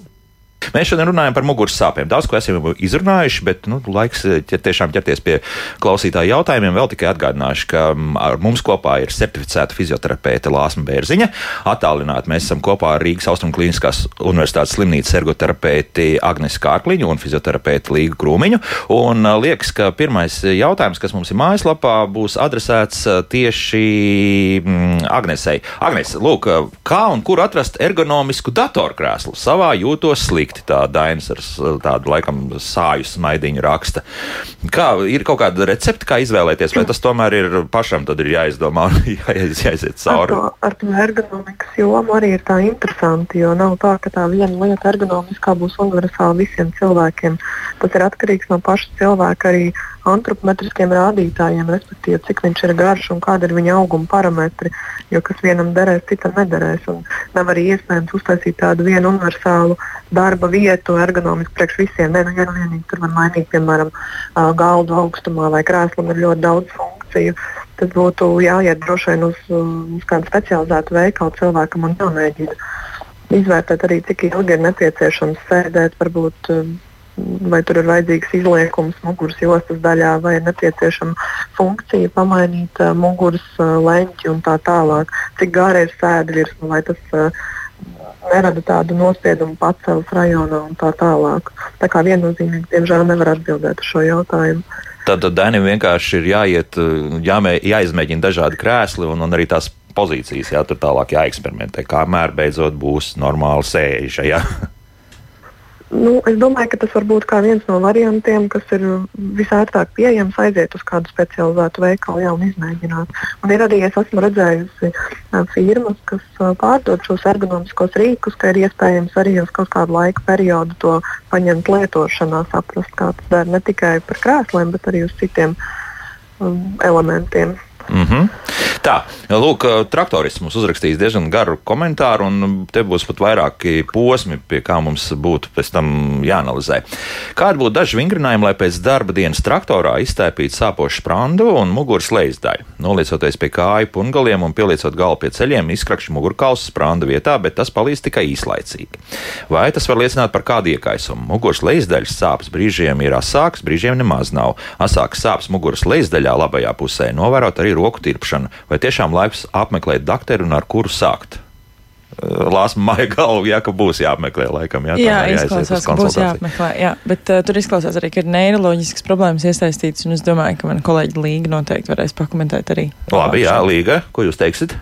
Mēs šodien runājam par muguras sāpēm. Daudz ko esam izrunājuši, bet nu, laiks ķer, tiešām ķerties pie klausītāju jautājumiem. Vēl tikai atgādināšu, ka ar mums kopā ir certificēta fizioterapeite Lāsma Bērziņa. Attālināti mēs esam kopā ar Rīgas Austrum Kliniskās Universitātes slimnīcas ergoterapeiti Agnes Kārkliņu un fizioterapeiti Līgu Krūmiņu. Un liekas, ka pirmais jautājums, kas mums ir mājaslapā, būs adresēts tieši mm, Agnesei. Agnes, lūk, kā un kur atrast ergonomisku datorkrēslu savā jūtos slikti? Slikti. Tā Dainis ar tādu laikam sāju smaidiņu raksta. Kā ir kaut kāda recepte, kā izvēlēties, vai tas tomēr ir pašam ir jāizdomā un jāiz, jāiziet cauri? Ar to, ar to ergonomikas jomu arī ir tā interesanti, jo nav tā, ka tā viena lieta ergonomiskā būs universāla visiem cilvēkiem. Tas ir atkarīgs no paša cilvēka arī antropometriskiem rādītājiem, respektīvi, cik viņš ir garš un kāda ir viņa auguma parametri. Jo kas vienam derēs, citam nederēs. Nav arī iespējams uztaisīt tādu vienu universālu darba vietu, ergonomisku priekš visiem. Nē, nu, ja nu vienīgi tur var mainīt, piemēram, galdu augstumā vai krēslam ir ļoti daudz funkciju. Tas būtu jāiet droši vien uz, uz kādu specializētu veikalu cilvēkam un jāmēģina izvērtēt arī, cik ilgi ir nepieciešams sēdēt, varbūt vai tur ir vajadzīgs izliekums muguras jostas daļā, vai ir nepieciešama funkcija pamainīt uh, muguras uh, leņķi un tā tālāk. Cik gāra ir sēde virsma, vai tas uh, nerada tādu nospiedumu pacels rajonā un tā tālāk. Tā kā viennozīmīgi, diemžēl, nevar atbildēt uz šo jautājumu. Tad Danim vienkārši ir jāiet, jāmē, jāizmēģina dažādi krēsli un, un arī tās pozīcijas, jā, tur tālāk jāeksperimentē, kamēr beidzot būs normāli sēža. Jā. Nu, es domāju, ka tas var būt viens no variantiem, kas ir visērtāk pieejams, aiziet uz kādu specializētu veikalu jau un izmēģināt. Un ir arī es esmu redzējusi firmas, kas pārdod šos ergonomiskos rīkus, ka ir iespējams arī uz kaut kādu laika periodu to paņemt lietošanā, saprast, kā tas der ne tikai par krēsliem, bet arī uz citiem um, elementiem. Mm -hmm. Tā, lūk, traktorists mums uzrakstījis diezgan garu komentāru, un te būs pat vairāki posmi, pie kā mums būtu pēc tam jāanalizē. Kādi būtu daži vingrinājumi, lai pēc darba dienas traktorā iztaipītu sāpošu sprandu un muguras lejasdaļu? Noliecoties pie kāju pungaliem un pieliecot galvu pie ceļiem, izkrakšķi mugurkauls spranda vietā, bet tas palīdz tikai īslaicīgi. Vai tas var liecināt par kādu iekaisumu? Muguras lejasdaļas sāpes brīžiem ir asākas, brīžiem nemaz nav. Asākas sāpes muguras lejasdaļā labajā pusē novērot arī roku tirpšanu, vai tiešām laiks apmeklēt doktoru un ar kuru sākt? Lāsma māja galvu, jā, ka būs jāapmeklē, laikam, jā, jā izklausās, ka būs jāapmeklē, jā, bet uh, tur izklausās arī, ka ir neiroloģiskas problēmas iesaistītas, un es domāju, ka man kolēģi Līga noteikti varēs pakomentēt arī. Labi, jā, Līga, ko jūs teiksit?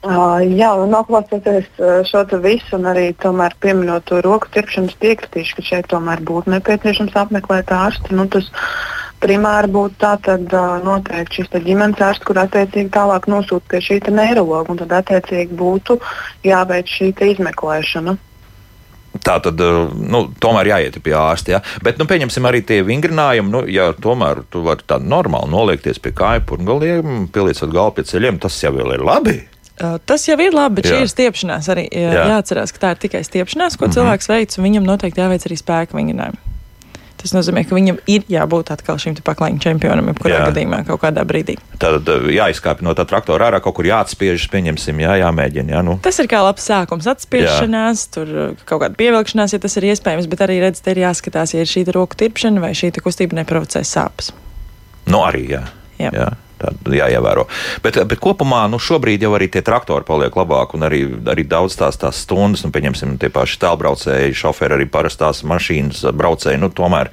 Uh, jā, noklausoties šo visu un arī pieminot to roku tirpšanas piekritīšu, ka šeit tomēr būtu nepieciešams apmeklēt ārstu. Nu, tas, primāri būtu tā, tad uh, noteikti šis ģimenes ārsts, kur attiecīgi tālāk nosūta pie šī neiroloģa, un tad attiecīgi būtu jāveic šī izmeklēšana. Tā tad nu, tomēr jāiet pie ārsta. Ja? Bet, nu, pieņemsim arī tie vingrinājumi. Nu, ja tomēr tu vari tā normāli noliekties pie kāju purgaliem, pieliecot galvu pie ceļiem, tas jau ir labi. Tas jau ir labi, bet jā. šī ir stiepšanās. Arī jā. jāatcerās, ka tā ir tikai stiepšanās, ko mm -hmm. cilvēks veic, un viņam noteikti jāveic arī spēka vingrinājumi. Tas nozīmē, ka viņam ir jābūt atkal šim paklājiņu čempionam, jebkurā jā. gadījumā, kaut kādā brīdī. Tad jāizkāpj no tā traktora ārā, kaut kur jāatspiežas, pieņemsim, jā, jāmēģina. Jā, nu. Tas ir kā labs sākums, atspiešanās, jā. tur kaut kāda pievilkšanās, ja tas ir iespējams, bet arī redz, te ir jāskatās, ja ir šī roku tirpšana vai šī kustība neprovocē sāpes. Nu, arī, jā. jā. jā. Jāievēro. Bet, bet kopumā nu, šobrīd jau arī tie traktori paliek labāk, un arī, arī daudz tās, tās stundas, nu, pieņemsim, tie paši tālbraucēji, šoferi, arī parastās mašīnas braucēji. Nu, tomēr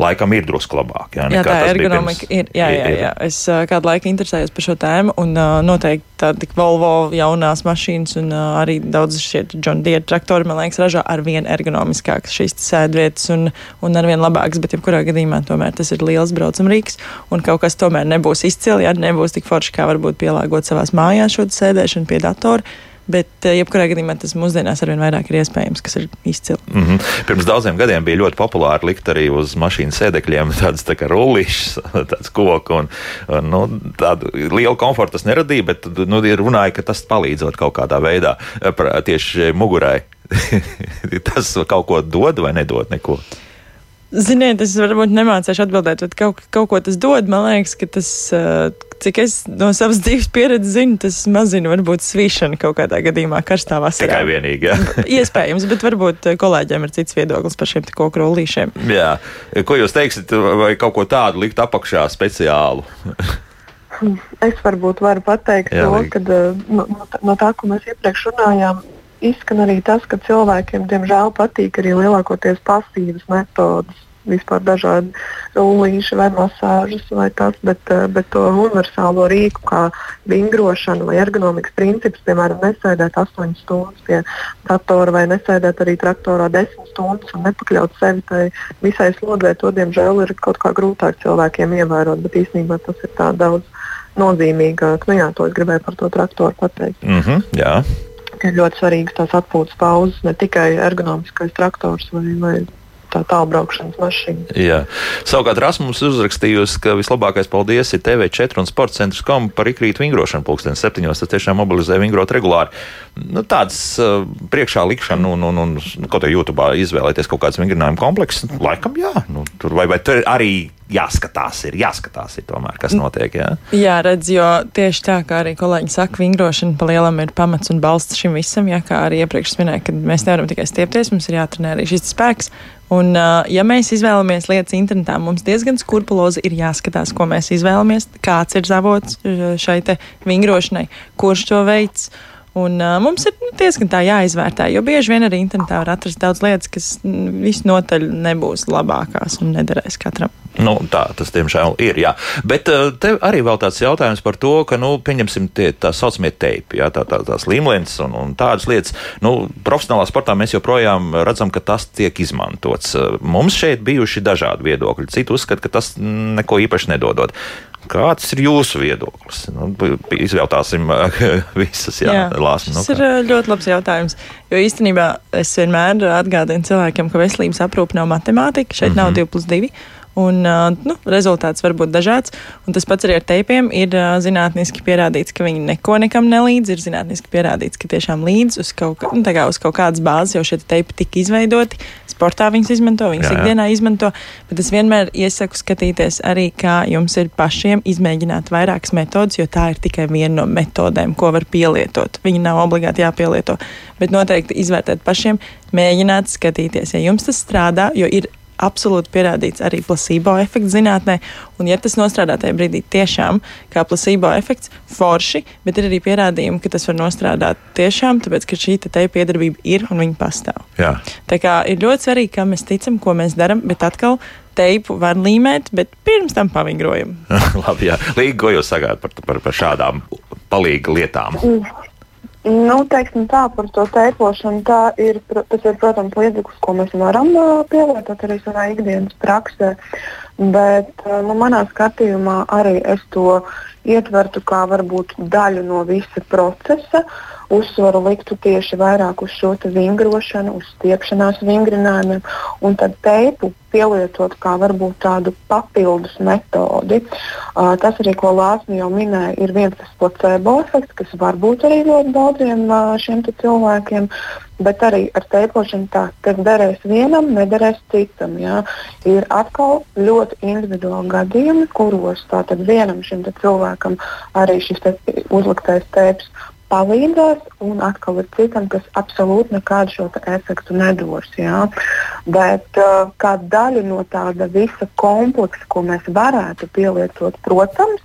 laikam ir drusku labāk. Jā, jā tā ergonomika ir. Jā, jā, jā. Es kādu laiku interesējos par šo tēmu, un uh, noteikti tādi Volvo jaunās mašīnas un uh, arī daudz šie John Deere traktori, man liekas, ražo ar vien ergonomiskākas šīs sēdvietas un, un ar vien labākas, bet jebkurā gadījumā tomēr tas ir liels braucamrīks, un kaut kas tomēr nebūs izcili, ja nebūs tik forši, kā varbūt pielāgot savās mājās šo sēdēšanu pie datora Bet, eh, jebkurā gadījumā, tas mūsdienās arvien vairāk ir iespējams, kas ir izcili. Mm -hmm. Pirms daudziem gadiem bija ļoti populāri likt arī uz mašīnas sēdekļiem tādas tā kā rullīšas, tāds koku. Un, un, nu, tādu lielu komfortu tas neradīja, bet nu, runāja, ka tas palīdzot kaut kādā veidā eh, tieši mugurai. tas kaut ko dod vai nedod neko. Ziniet, es varbūt nemācīšu atbildēt, bet kaut, kaut ko tas dod. Man liekas, ka tas, cik es no savas dzīves pieredzes zinu, tas mazina varbūt svīšanu kaut kādā gadījumā karstā vasarā. Tikai vienīgi, jā. Iespējams, bet varbūt kolēģiem ir cits viedoklis par šiem koku rullīšiem. Jā, ko jūs teiksiet, vai kaut ko tādu likt apakšā speciālu? es varbūt varu pateikt jā, to, ka no, no tā, ko mēs iepriekš runājām, izskan arī tas, ka cilvēkiem, diemžēl, patīk arī lielākoties pasīvas metodas. Vispār dažādi rullīši vai masāžas vai tas, bet, uh, bet to universālo rīku kā vingrošana vai ergonomikas princips, piemēram, nesēdēt 8 stundas pie datora vai nesēdēt arī traktorā 10 stundas un nepakļaut sevi tai visai slodzē, to diemžēl ir kaut kā grūtāk cilvēkiem ievērot, bet īstenībā tas ir tā daudz nozīmīgāk. Nu, jā, to es gribēju par to traktoru pateikt. Mm -hmm, jā. Ir ļoti svarīgas tās atpūtas pauzes, ne tikai ergonomiskais traktors vai, vai tā tālbraukšanas mašīna. Jā. Savukārt Rasmus uzrakstījusi, ka vislabākais paldies ir TV4 un sporta centrs kom par ikrītu vingrošanu pulksten septiņos. Tas tiešām mobilizē vingrot regulāri. Nu, tāds uh, priekšā likšana un, un, un, un kaut kā YouTube izvēlēties kaut kāds vingrinājumu komplekss, laikam jā. Nu, tur vai, vai tur arī jāskatās, ir jāskatās, ir tomēr, kas notiek. Jā, jā redz, jo tieši tā, kā arī kolēģi saka, vingrošana pa lielam ir pamats un balsts šim visam. Jā, kā arī iepriekš minēja, ka mēs nevaram tikai stiepties, mums ir jātrenē arī šis spēks. Un, ja mēs izvēlamies lietas internetā, mums diezgan skrupulozi ir jāskatās, ko mēs izvēlamies, kāds ir zavots šai vingrošanai, kurš to veids. Un, uh, mums ir nu, diezgan tā jāizvērtē, jo bieži vien arī internetā var atrast daudz lietas, kas visnotaļ nebūs labākās un nederēs katram. Nu, tā tas, diemžēl, ir. Jā. Bet uh, te arī vēl tāds jautājums par to, ka, nu, pieņemsim, tie tā saucamie teipi, jā, tā, tā, tās līmlens un, un tādas lietas. Nu, profesionālā sportā mēs joprojām redzam, ka tas tiek izmantots. Mums šeit bijuši dažādi viedokļi. Citi uzskata, ka tas neko īpaši nedodot. Kāds ir jūsu viedoklis? Nu, izjautāsim visas jā, jā, lāsmas. Nu, tas ir ļoti labs jautājums. Jo īstenībā es vienmēr atgādinu cilvēkiem, ka veselības aprūpe nav matemātika. Šeit mm -hmm. nav 2 plus 2. Un, nu, rezultāts var būt dažāds. Un tas pats arī ar teipiem ir zinātniski pierādīts, ka viņi neko nekam nelīdz. Ir zinātniski pierādīts, ka tiešām līdz uz kaut, nu, kā uz kaut kādas bāzes jau šie teipi tika izveidoti. Sportā viņus izmanto, viņus jā, jā. ikdienā izmanto. Bet es vienmēr iesaku skatīties arī, kā jums ir pašiem izmēģināt vairākas metodas, jo tā ir tikai viena no metodēm, ko var pielietot. Viņi nav obligāti jāpielieto, bet noteikti izvērtēt pašiem, mēģināt skatīties, ja jums tas strādā, jo ir absolūti pierādīts arī placebo efekts zinātnē. Un, ja tas nostrādā tajā brīdī tiešām kā placebo efekts, forši, bet ir arī pierādījumi, ka tas var nostrādāt tiešām, tāpēc ka šī te piedarbība ir un viņa pastāv. Jā. Tā kā ir ļoti svarīgi, kā mēs ticam, ko mēs darām, bet atkal teipu var līmēt, bet pirms tam pavingrojam. Labi, jā. Līga, ko jūs sagādājat par, par, par šādām palīga lietām? Mm. Nu, teiksim tā, par to teipošanu. Tā ir, tas ir, protams, līdzeklis, ko mēs varam pielietot arī savā ikdienas praksē. Bet nu, manā skatījumā arī es to ietvertu kā varbūt daļu no visa procesa. Uh, uzsvaru liktu tieši vairāk uz šo vingrošanu, uz stiepšanās vingrinājumiem, un tad teipu pielietot kā varbūt tādu papildus metodi. Uh, tas arī, ko Lāsma jau minēja, ir viens tas placebo efekts, kas var būt arī ļoti daudziem uh, šiem cilvēkiem. Bet arī ar teipošanu tā, kas derēs vienam, nederēs citam. Jā. Ir atkal ļoti individuāli gadījumi, kuros tātad vienam šim cilvēkam arī šis te uzliktais teips palīdzēs, un atkal ir citam, kas absolūti nekādu šo efektu nedos. Jā. Bet uh, kā daļa no tāda visa kompleksa, ko mēs varētu pielietot, protams,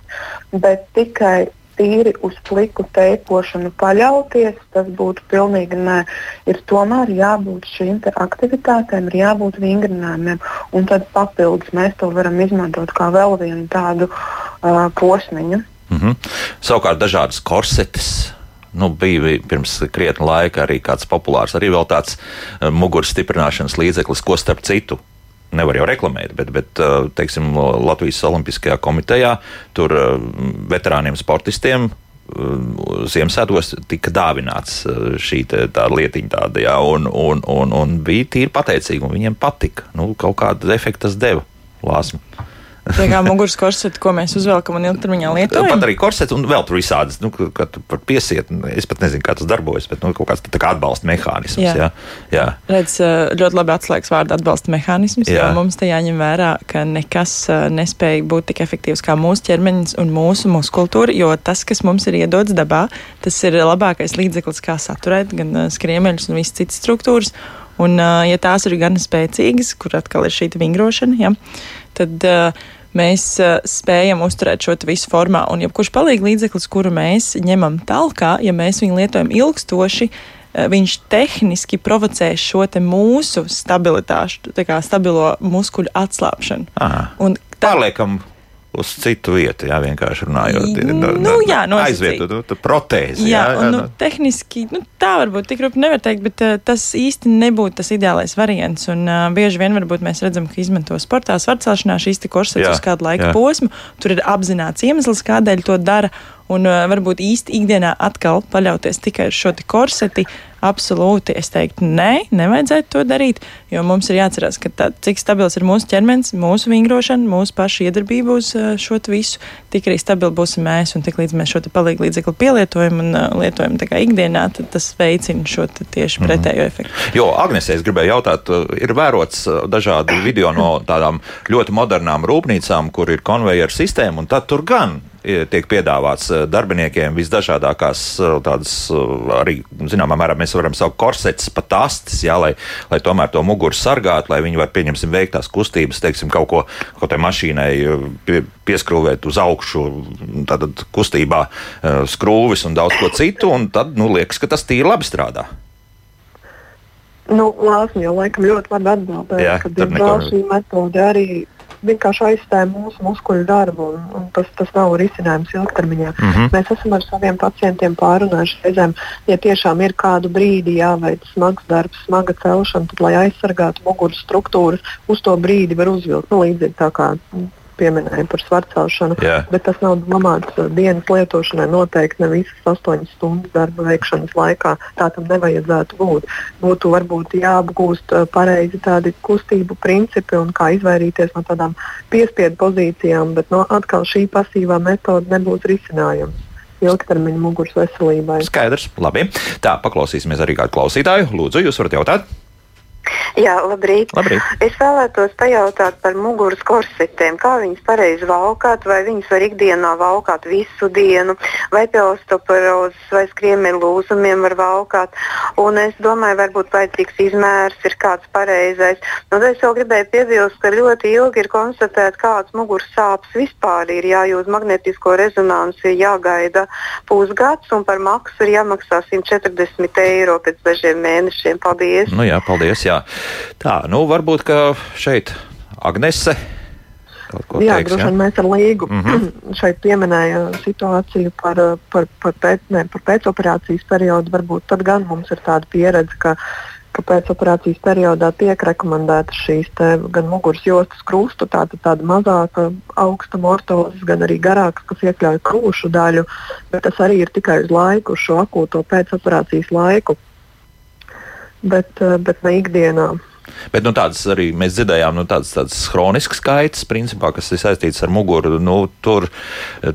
bet tikai tīri uz pliku teipošanu paļauties, tas būtu pilnīgi nē. Ir tomēr jābūt šīm aktivitātēm, ir jābūt vingrinājumiem, un tad papildus mēs to varam izmantot kā vēl vienu tādu uh, posmiņu. Mm -hmm. Savukārt dažādas korsetes nu, bija pirms krietna laika arī kāds populārs, arī vēl tāds uh, muguras stiprināšanas līdzeklis, ko starp citu. Nevar jau reklamēt, bet, bet uh, teiksim, Latvijas Olimpiskajā komitejā tur uh, veterāniem sportistiem Ziemassvētkos tika dāvināts šī lietiņa, tāda, jā, un, un, un, un bija tīri pateicīgi, un viņiem patika. Nu, kaut kādu efektu tas deva lāsmu. Tā kā muguras korseti, ko mēs uzvelkam un ilgtermiņā lietojam. Pat arī korseti un vēl tur visādas, nu, kā tu par piesiet, es pat nezinu, kā tas darbojas, bet nu, kaut kāds tā kā atbalsta mehānisms. Jā. Jā. Jā. Redz, ļoti labi atslēgas vārdu atbalsta mehānisms, jā. jo mums te jāņem vērā, ka nekas nespēja būt tik efektīvs kā mūsu ķermenis un mūsu muskultūra, jo tas, kas mums ir iedots dabā, tas ir labākais līdzeklis, kā saturēt gan skriemeļus un visas citas struktūras. Un, ja tās ir gan spēcīgas, kur atkal ir šī vingrošana, ja, tad uh, mēs uh, spējam uzturēt šo visu formā. Un jebkurš palīdzīgs līdzeklis, kuru mēs ņemam tālāk, ja mēs viņu lietojam ilgstoši, viņš tehniski provocē šo mūsu stabilitāšu, tā kā stabilo muskuļu atslābšanu. Aha. Un tā... Pārliekam uz citu vietu, jā, vienkārši runājot. Nu, nu, jā, aizvietot nu, protēzi. Jā, jā, jā nu, nu. tehniski nu, tā varbūt tik rupi nevar teikt, bet uh, tas īsti nebūtu tas ideālais variants. Un uh, bieži vien varbūt mēs redzam, ka izmanto sportā svarcelšanā šīs korsets uz kādu laika jā. posmu. Tur ir apzināts iemesls, kādēļ to dara. Un uh, varbūt īsti ikdienā atkal paļauties tikai uz šo korseti. Absolūti, es teiktu, nē, nevajadzētu to darīt, jo mums ir jāatcerās, ka tā, cik stabils ir mūsu ķermenis, mūsu vingrošana, mūsu paša iedarbība uz uh, šo visu, tik arī stabili būsim mēs. Un tik līdz mēs šo palīdzību līdzekli pielietojam un uh, lietojam ikdienā, tad tas veicina šo tieši mhm. pretējo efektu. Mm -hmm. Jo, Agnēs, es gribēju jautāt, ir vērots dažādi video no tādām ļoti modernām rūpnīcām, kur ir konvejeru sistēma, un tad tur gan tiek piedāvāts eh, darbiniekiem visdažādākās eh, tādas arī, zināmā mērā, mēs varam saukt korsetes pat astes, jā, lai, lai tomēr to muguru sargātu, lai viņi var, pieņemsim, veikt tās kustības, teiksim, kaut ko, kaut tai mašīnai pie, pieskrūvēt uz augšu, tad kustībā skrūvis un daudz ko citu, un tad, nu, liekas, ka tas tīri labi strādā. Nu, Lāsma jau laikam ļoti labi atbildēja, ka diemžēl šī metode arī vienkārši aizstāja mūsu muskuļu darbu, un, un tas, tas nav risinājums ilgtermiņā. Mm -hmm. Mēs esam ar saviem pacientiem pārunājuši reizēm, ja tiešām ir kādu brīdi jāveic smags darbs, smaga celšana, tad, lai aizsargātu muguras struktūras, uz to brīdi var uzvilkt. Nu, līdzīgi tā kā pieminēja par svarcelšanu, Jā. bet tas nav domāts uh, dienas lietošanai. Noteikti ne visas astoņas stundas darba veikšanas laikā. Tā tam nevajadzētu būt. Būtu varbūt jāapgūst uh, pareizi tādi kustību principi un kā izvairīties no tādām piespiedu pozīcijām, bet no, atkal šī pasīvā metode nebūs risinājums ilgtermiņa muguras veselībai. Skaidrs, labi. Tā, paklausīsimies arī kādu klausītāju. Lūdzu, jūs varat jautāt? Jā, labrīt. labrīt. Es vēlētos pajautāt par muguras korsetēm. Kā viņas pareizi valkāt, vai viņas var ikdienā valkāt visu dienu, vai pie osteoporozes vai skriemeļu lūzumiem var valkāt. Un es domāju, varbūt vajadzīgs izmērs, ir kāds pareizais. Nu, es vēl gribēju piebilst, ka ļoti ilgi ir konstatēts, kādas muguras sāpes vispār ir. Jā, uz magnetisko rezonanci jāgaida pusgads, un par maksu ir jāmaksā 140 eiro pēc dažiem mēnešiem. Paldies! Nu jā, paldies! Jā. Tā, nu varbūt šeit Agnese. Jā, droši vien mēs ar Līgu mm -hmm. šeit pieminējām situāciju par, par, par, pēc, ne, par pēcoperācijas periodu. Varbūt tad gan mums ir tāda pieredze, ka, ka pēcoperācijas periodā tiek rekomendētas šīs gan muguras jostas krustu, tāda, tāda mazāka augstuma ortozes, gan arī garākas, kas iekļauj krūšu daļu, bet tas arī ir tikai uz laiku, uz šo akūto pēcoperācijas laiku bet, eh, bet ne ikdienā. Bet nu, tādas arī mēs dzirdējām, nu, tādas, tādas chroniskas kaitas, principā, kas ir saistītas ar muguru. Nu, tur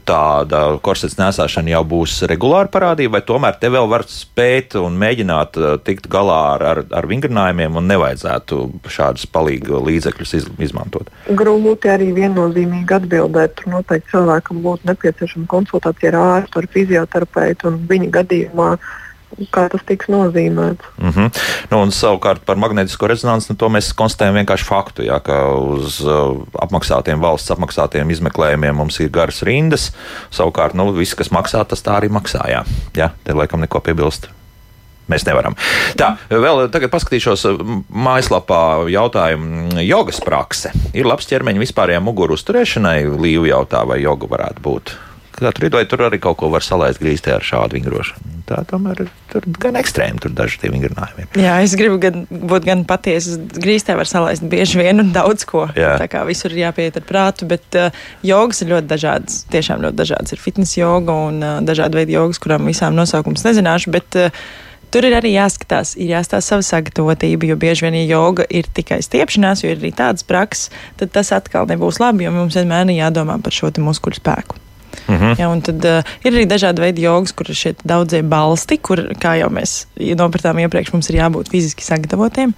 tāda korsets nesāšana jau būs regulāra parādība, vai tomēr te vēl var spēt un mēģināt eh, tikt galā ar, ar, ar vingrinājumiem un nevajadzētu šādus palīgu līdzekļus iz, izmantot? Grūti arī viennozīmīgi atbildēt. Tur noteikti cilvēkam būtu nepieciešama konsultācija ar ārstu, ar fizioterapeitu un viņa gadījumā kā tas tiks nozīmēts. Mm -hmm. nu, un savukārt par magnētisko rezonanci nu, mēs konstatējam vienkārši faktu, jā, ka uz uh, apmaksātiem valsts apmaksātiem izmeklējumiem mums ir garas rindas. Savukārt, nu, viss, kas maksā, tas tā arī maksā. Jā, jā te laikam neko piebilst. Mēs nevaram. Tā, vēl tagad paskatīšos uh, mājaslapā jautājumu. Jogas prakse ir labs ķermeņa vispārējā muguru uzturēšanai. Līva jautā, vai joga varētu būt katru vai tur arī kaut ko var salaist grīstē ar šādu vingrošanu. Tā tomēr ir gan ekstrēmi, tur daži tie vingrinājumi. Jā, es gribu gan, būt gan patiesa. Grīstē var salaist bieži vien un daudz ko. Jā. Tā kā visur ir jāpiet ar prātu, bet uh, jogas ir ļoti dažādas. Tiešām ļoti dažādas. Ir fitnes joga un uh, dažādi veidi jogas, kurām visām nosaukums nezināšu. Bet, uh, Tur ir arī jāskatās, ir jāstāsta sava sagatavotība, jo bieži vien, ja joga ir tikai stiepšanās, jo ir arī tādas prakses, tad tas atkal nebūs labi, jo mums vienmēr ir jādomā par šo muskuļu spēku. Mm -hmm. ja, tad uh, ir arī dažādi veidi jogas, kur ir šie daudzie balsti, kur, kā jau mēs nopratām iepriekš, mums ir jābūt fiziski sagatavotiem.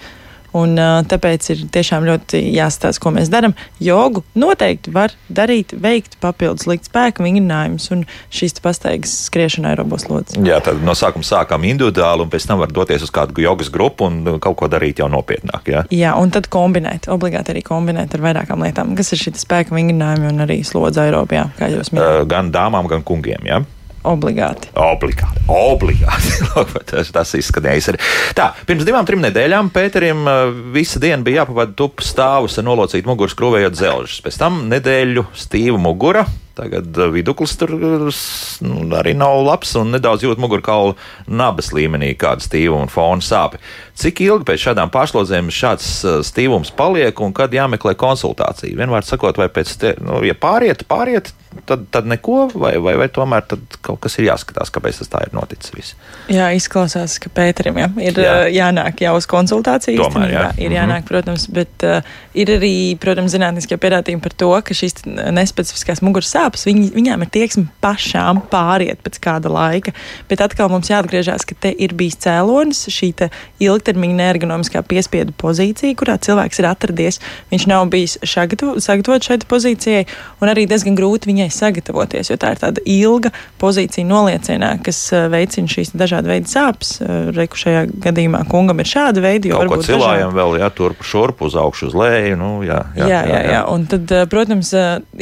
Un, tāpēc ir tiešām ļoti jāstāsta, ko mēs darām. Jogu noteikti var darīt, veikt papildus likt spēku vingrinājumus un šīs pastaigas skriešana aerobos lodes. Jā, tad no sākuma sākām individuāli, un pēc tam var doties uz kādu jogas grupu un kaut ko darīt jau nopietnāk. Jā, jā un tad kombinēt, obligāti arī kombinēt ar vairākām lietām, kas ir šī spēka vingrinājumi un arī slodze aerobijā, kā jūs minējāt. Gan dāmām, gan kungiem. Jā? Obligāti. Obligāti. Obligāti. tas, tas izskanējis arī. Tā, pirms divām, trim nedēļām Pēterim visa diena bija jāpavada tupu stāvus ar nolocītu muguras krūvējot zelžus. Pēc tam nedēļu stīva mugura. Tagad viduklis tur nu, arī nav labs un nedaudz jūt mugurkaulu nabas līmenī, kāda stīva un fona sāpe. Cik ilgi pēc šādām pārslodzēm šāds stīvums paliek un kad jāmeklē konsultācija? Vienmēr sakot, vai pēc, te, nu, ja pāriet, pāriet, tad, tad neko, vai, vai, vai tomēr kaut kas ir jāskatās, kāpēc tas tā ir noticis. Viss. Jā, izklausās, ka Pēterim jā, ir jā. jānāk jau uz konsultāciju. Tomēr, jā. Ir mhm. jānāk, protams, bet uh, ir arī, protams, zinātniskie pierādījumi par to, ka šīs nespecifiskās muguras sāpes, viņi, viņām ir tieksme pašām pāriet pēc kāda laika. Bet atkal mums jāatgriežas, ka te ir bijis cēlonis, šī ilgtermiņa neergonomiskā piespiedu pozīcija, kurā cilvēks ir atradies. Viņš nav bijis sagatavots šai pozīcijai, un arī diezgan grūti viņai sagatavoties, jo tā ir tāda ilga pozīcija noliecienā, kas eh, veicina šīs dažādas veidu sāpes. Eh, Reku šajā gadījumā kungam ir šāda veida, jo varbūt dažādi... vēl, jā, turp šurp uz augšu, uz leju, nu, jā, jā, jā, jā, jā. Un tad, eh, protams,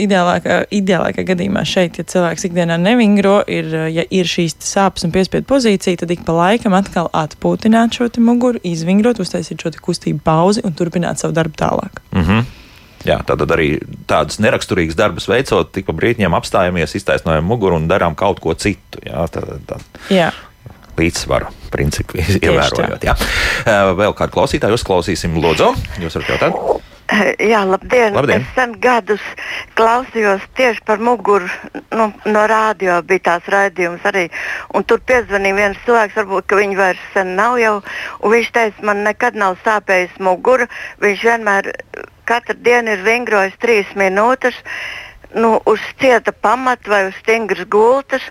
ideālākā, ideālākā gadījumā šeit, ja cilvēks ikdienā nevingro, ir, ja ir šīs sāpes un piespiedu pozīcija, tad ik pa laikam atkal atpūtināt šo muguru, izvingrot, uztaisīt šo kustību pauzi un turpināt savu darbu tālāk. Mm -hmm. Jā, tātad arī tādas neraksturīgas darbus veicot, tik pa brītņiem apstājamies, iztaisnojam muguru un darām kaut ko citu. Jā, tā, tā. Jā. Līdzsvaru principu ievērojot. Jā. Vēl kādu klausītāju uzklausīsim, Lūdzu, jūs varat jautāt? Jā, labdien. labdien! Es sen gadus klausījos tieši par muguru. Nu, no rādio bija tās raidījums arī. Un tur piezvanīja viens cilvēks, varbūt viņš vairs sen nav jau. Viņš teica, man nekad nav sāpējis mugura. Viņš vienmēr katru dienu ir vingrojis trīs minūtes nu, uz cieta pamata vai uz stingras gultas,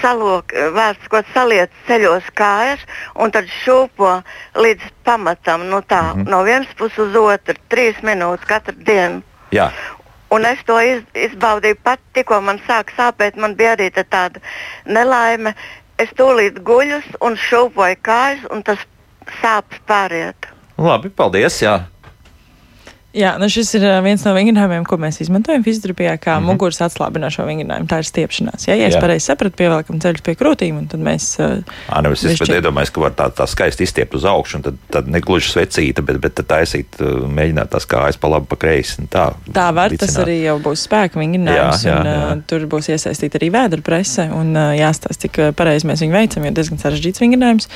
salok, vērts, ko saliec ceļos kājas un tad šūpo līdz pamatam. Nu, tā, mm -hmm. No vienas puses uz otru, trīs minūtes katru dienu. Jā. Un es to iz, izbaudīju pat, tikko man sāk sāpēt, man bija arī tāda nelaime. Es tūlīt guļus un šūpoju kājas, un tas sāpes pāriet. Labi, paldies! Jā. Jā, nu šis ir viens no vingrinājumiem, ko mēs izmantojam fizioterapijā, kā mm -hmm. muguras atslābinošo vingrinājumu. Tā ir stiepšanās. Ja, ja es pareizi sapratu, pievelkam ceļus pie krūtīm, un tad mēs. Ā, nu, es višķi... iedomājos, ka var tā, tā skaisti izstiept uz augšu, un tad, tad negluži svecīta, bet, bet taisīt, mēģināt tās kājas pa labi, pa kreisi. Tā, tā var, licināt. tas arī jau būs spēka vingrinājums, jā, jā, jā. un uh, tur būs iesaistīta arī vēdra prese, un jāstāsta, cik pareizi mēs viņu veicam, jo diezgan sarežģīts vingrinājums.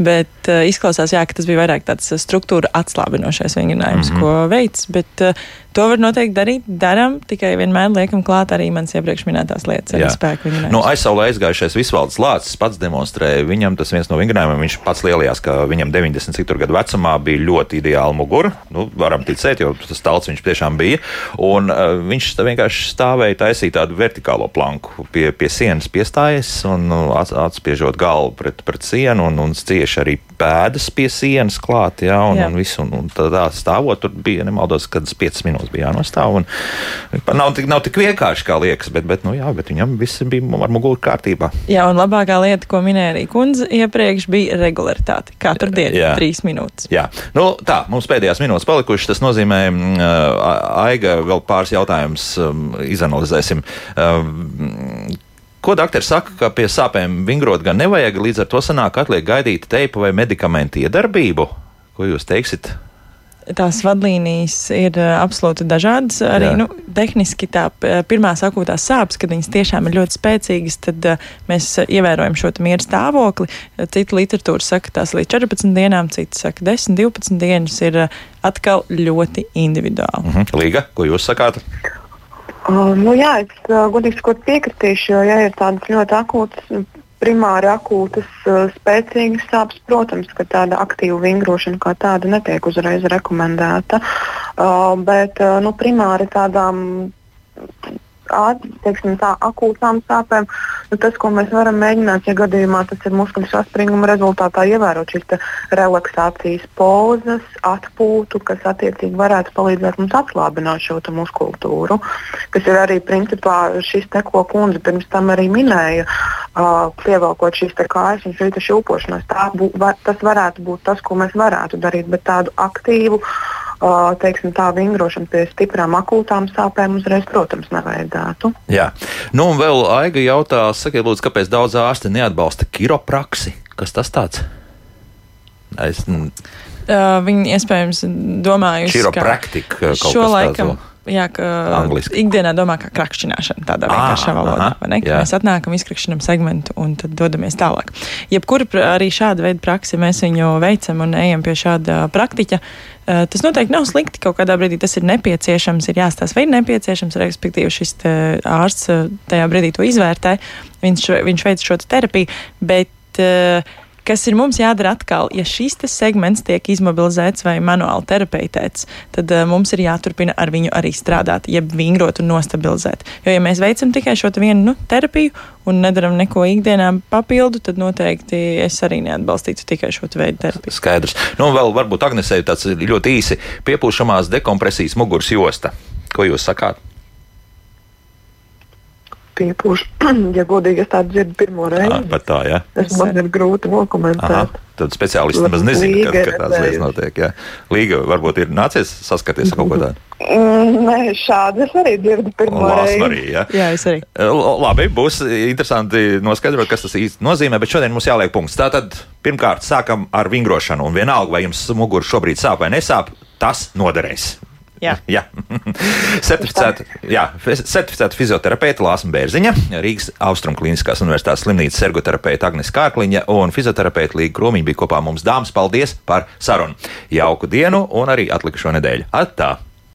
Bet izklausās, jā, ka tas bija vairāk tāds struktūra atslābinošais vingrinājums, mm -hmm. ko veids bet uh, To var noteikti darīt, darām, tikai vienmēr liekam klāt arī manas iepriekš minētās lietas, arī spēku. No nu, aizsaulē aizgājušais Visvalds Lācis pats demonstrēja, viņam tas viens no vingrinājumiem, viņš pats lielījās, ka viņam 90 citur gadu vecumā bija ļoti ideāla mugura. Nu, varam ticēt, jo tas talts viņš tiešām bija. Un uh, viņš vienkārši stāvēja taisīt tādu vertikālo planku pie, pie sienas piestājies un nu, atspiežot galvu pret, pret sienu un, un cieši arī pēdas pie sienas klāt, jā, un, jā. un visu. Un, un tādā stāvot, tur bija nemaldos, kad 5 minūtes mums bija jānostāv. Un, nav, tik, nav tik vienkārši, kā liekas, bet, bet, nu, jā, bet viņam viss bija ar muguru kārtībā. Jā, un labākā lieta, ko minēja arī kundze iepriekš, bija regularitāte. Katru dienu jā. trīs minūtes. Jā, nu, tā, mums pēdējās minūtes palikušas. Tas nozīmē, uh, Aiga, vēl pāris jautājumus um, izanalizēsim. Um, Ko doktori saka, ka pie sāpēm vingrot gan nevajag, līdz ar to sanāk atliek gaidīt teipu vai medikamentu iedarbību? Ko jūs teiksiet? Tās vadlīnijas ir uh, absolūti dažādas. Arī nu, tehniski tā pirmās akūtās sāpes, kad viņas tiešām ir ļoti spēcīgas, tad uh, mēs ievērojam šo mieru stāvokli. Cita literatūra saka, tās līdz 14 dienām, cita saka 10, 12 dienas ir atkal ļoti individuāli. -hmm. Līga, ko jūs sakāt? Uh, nu jā, es uh, godīgi sakot piekritīšu, jo ja ir tādas ļoti akūtas primāri akūtas, uh, spēcīgas sāpes, protams, ka tāda aktīva vingrošana kā tāda netiek uzreiz rekomendēta. Uh, bet uh, nu, primāri tādām teiksim, tā, akūtām sāpēm. Nu, tas, ko mēs varam mēģināt, ja gadījumā tas ir muskuļu saspringuma rezultātā, ievērot šīs relaksācijas pozas, atpūtu, kas attiecīgi varētu palīdzēt mums atslābināt šo muskultūru. Kas ir arī principā šis te, ko kundze pirms tam arī minēja, uh, pievelkot šīs kājas un šī šūpošanās. Tā bū, var, tas varētu būt tas, ko mēs varētu darīt, bet tādu aktīvu uh, teiksim, tā vingrošana pie stiprām akūtām sāpēm uzreiz, protams, nevajadzētu. Jā, nu un vēl Aiga jautā, sakiet, lūdzu, kāpēc daudz ārsti neatbalsta kiropraksi? Kas tas tāds? Es, Uh, viņi iespējams domājuši, ka kaut šo kas laikam. Jā, ka Angliski. ikdienā domā, kā krakšķināšana tādā vienkāršā valodā. aha, ne? Ka. Mēs atnākam, izkrakšķinam segmentu un tad dodamies tālāk. Jebkura pra- arī šāda veida praksi mēs viņu veicam un ejam pie šāda praktiķa. eh, Tas noteikti nav slikti. Kaut kādā brīdī tas ir nepieciešams, ir jāstāsta, vai ir nepieciešams, respektīvi šis te ārsts eh, tajā brīdī to izvērtē. Viņš, viņš veic šo te terapiju, bet eh, kas ir mums jādara atkal, ja šis segments tiek izmobilizēts vai manuāli terapeitēts, tad uh, mums ir jāturpina ar viņu arī strādāt, jeb vingrot un nostabilizēt. Jo, ja mēs veicam tikai šo vienu nu, terapiju un nedaram neko ikdienā papildu, tad noteikti es arī neatbalstītu tikai šo veidu terapiju. Skaidrs. Nu, vēl varbūt Agnesei tāds ļoti īsi piepūšamās dekompresijas muguras josta. Ko jūs sakāt? Piepūš, ja godīgi, es tādu dzirdu pirmo reizi. pat tā, jā. Es man ir grūti Aha, nokomentēt. tad speciālisti nemaz nezina, Līga ka, ir ka tādas lietas notiek. Jā. Līga varbūt ir nācies saskaties ar kaut ko tādu. Mm, nē, šādi es arī dzirdu pirmo reizi. arī, jā. Jā, es arī. Labi, būs interesanti noskaidrot, kas tas īsti nozīmē, bet šodien mums jāliek punkts. Tātad, pirmkārt, sākam ar vingrošanu, un vienalga, vai jums mugura šobrīd sāp vai nesāp, tas noderēs. Jā. jā. certificēta, jā, certificēta fizioterapeita Lāsma Bērziņa, Rīgas Austrum Kliniskās Universitātes slimnīcas ergoterapeita Agnes Kārkliņa un fizioterapeita Līga Kromiņa bija kopā mums. Dāmas, paldies par sarunu! Jauku dienu un arī atlikušo nedēļu! Atā!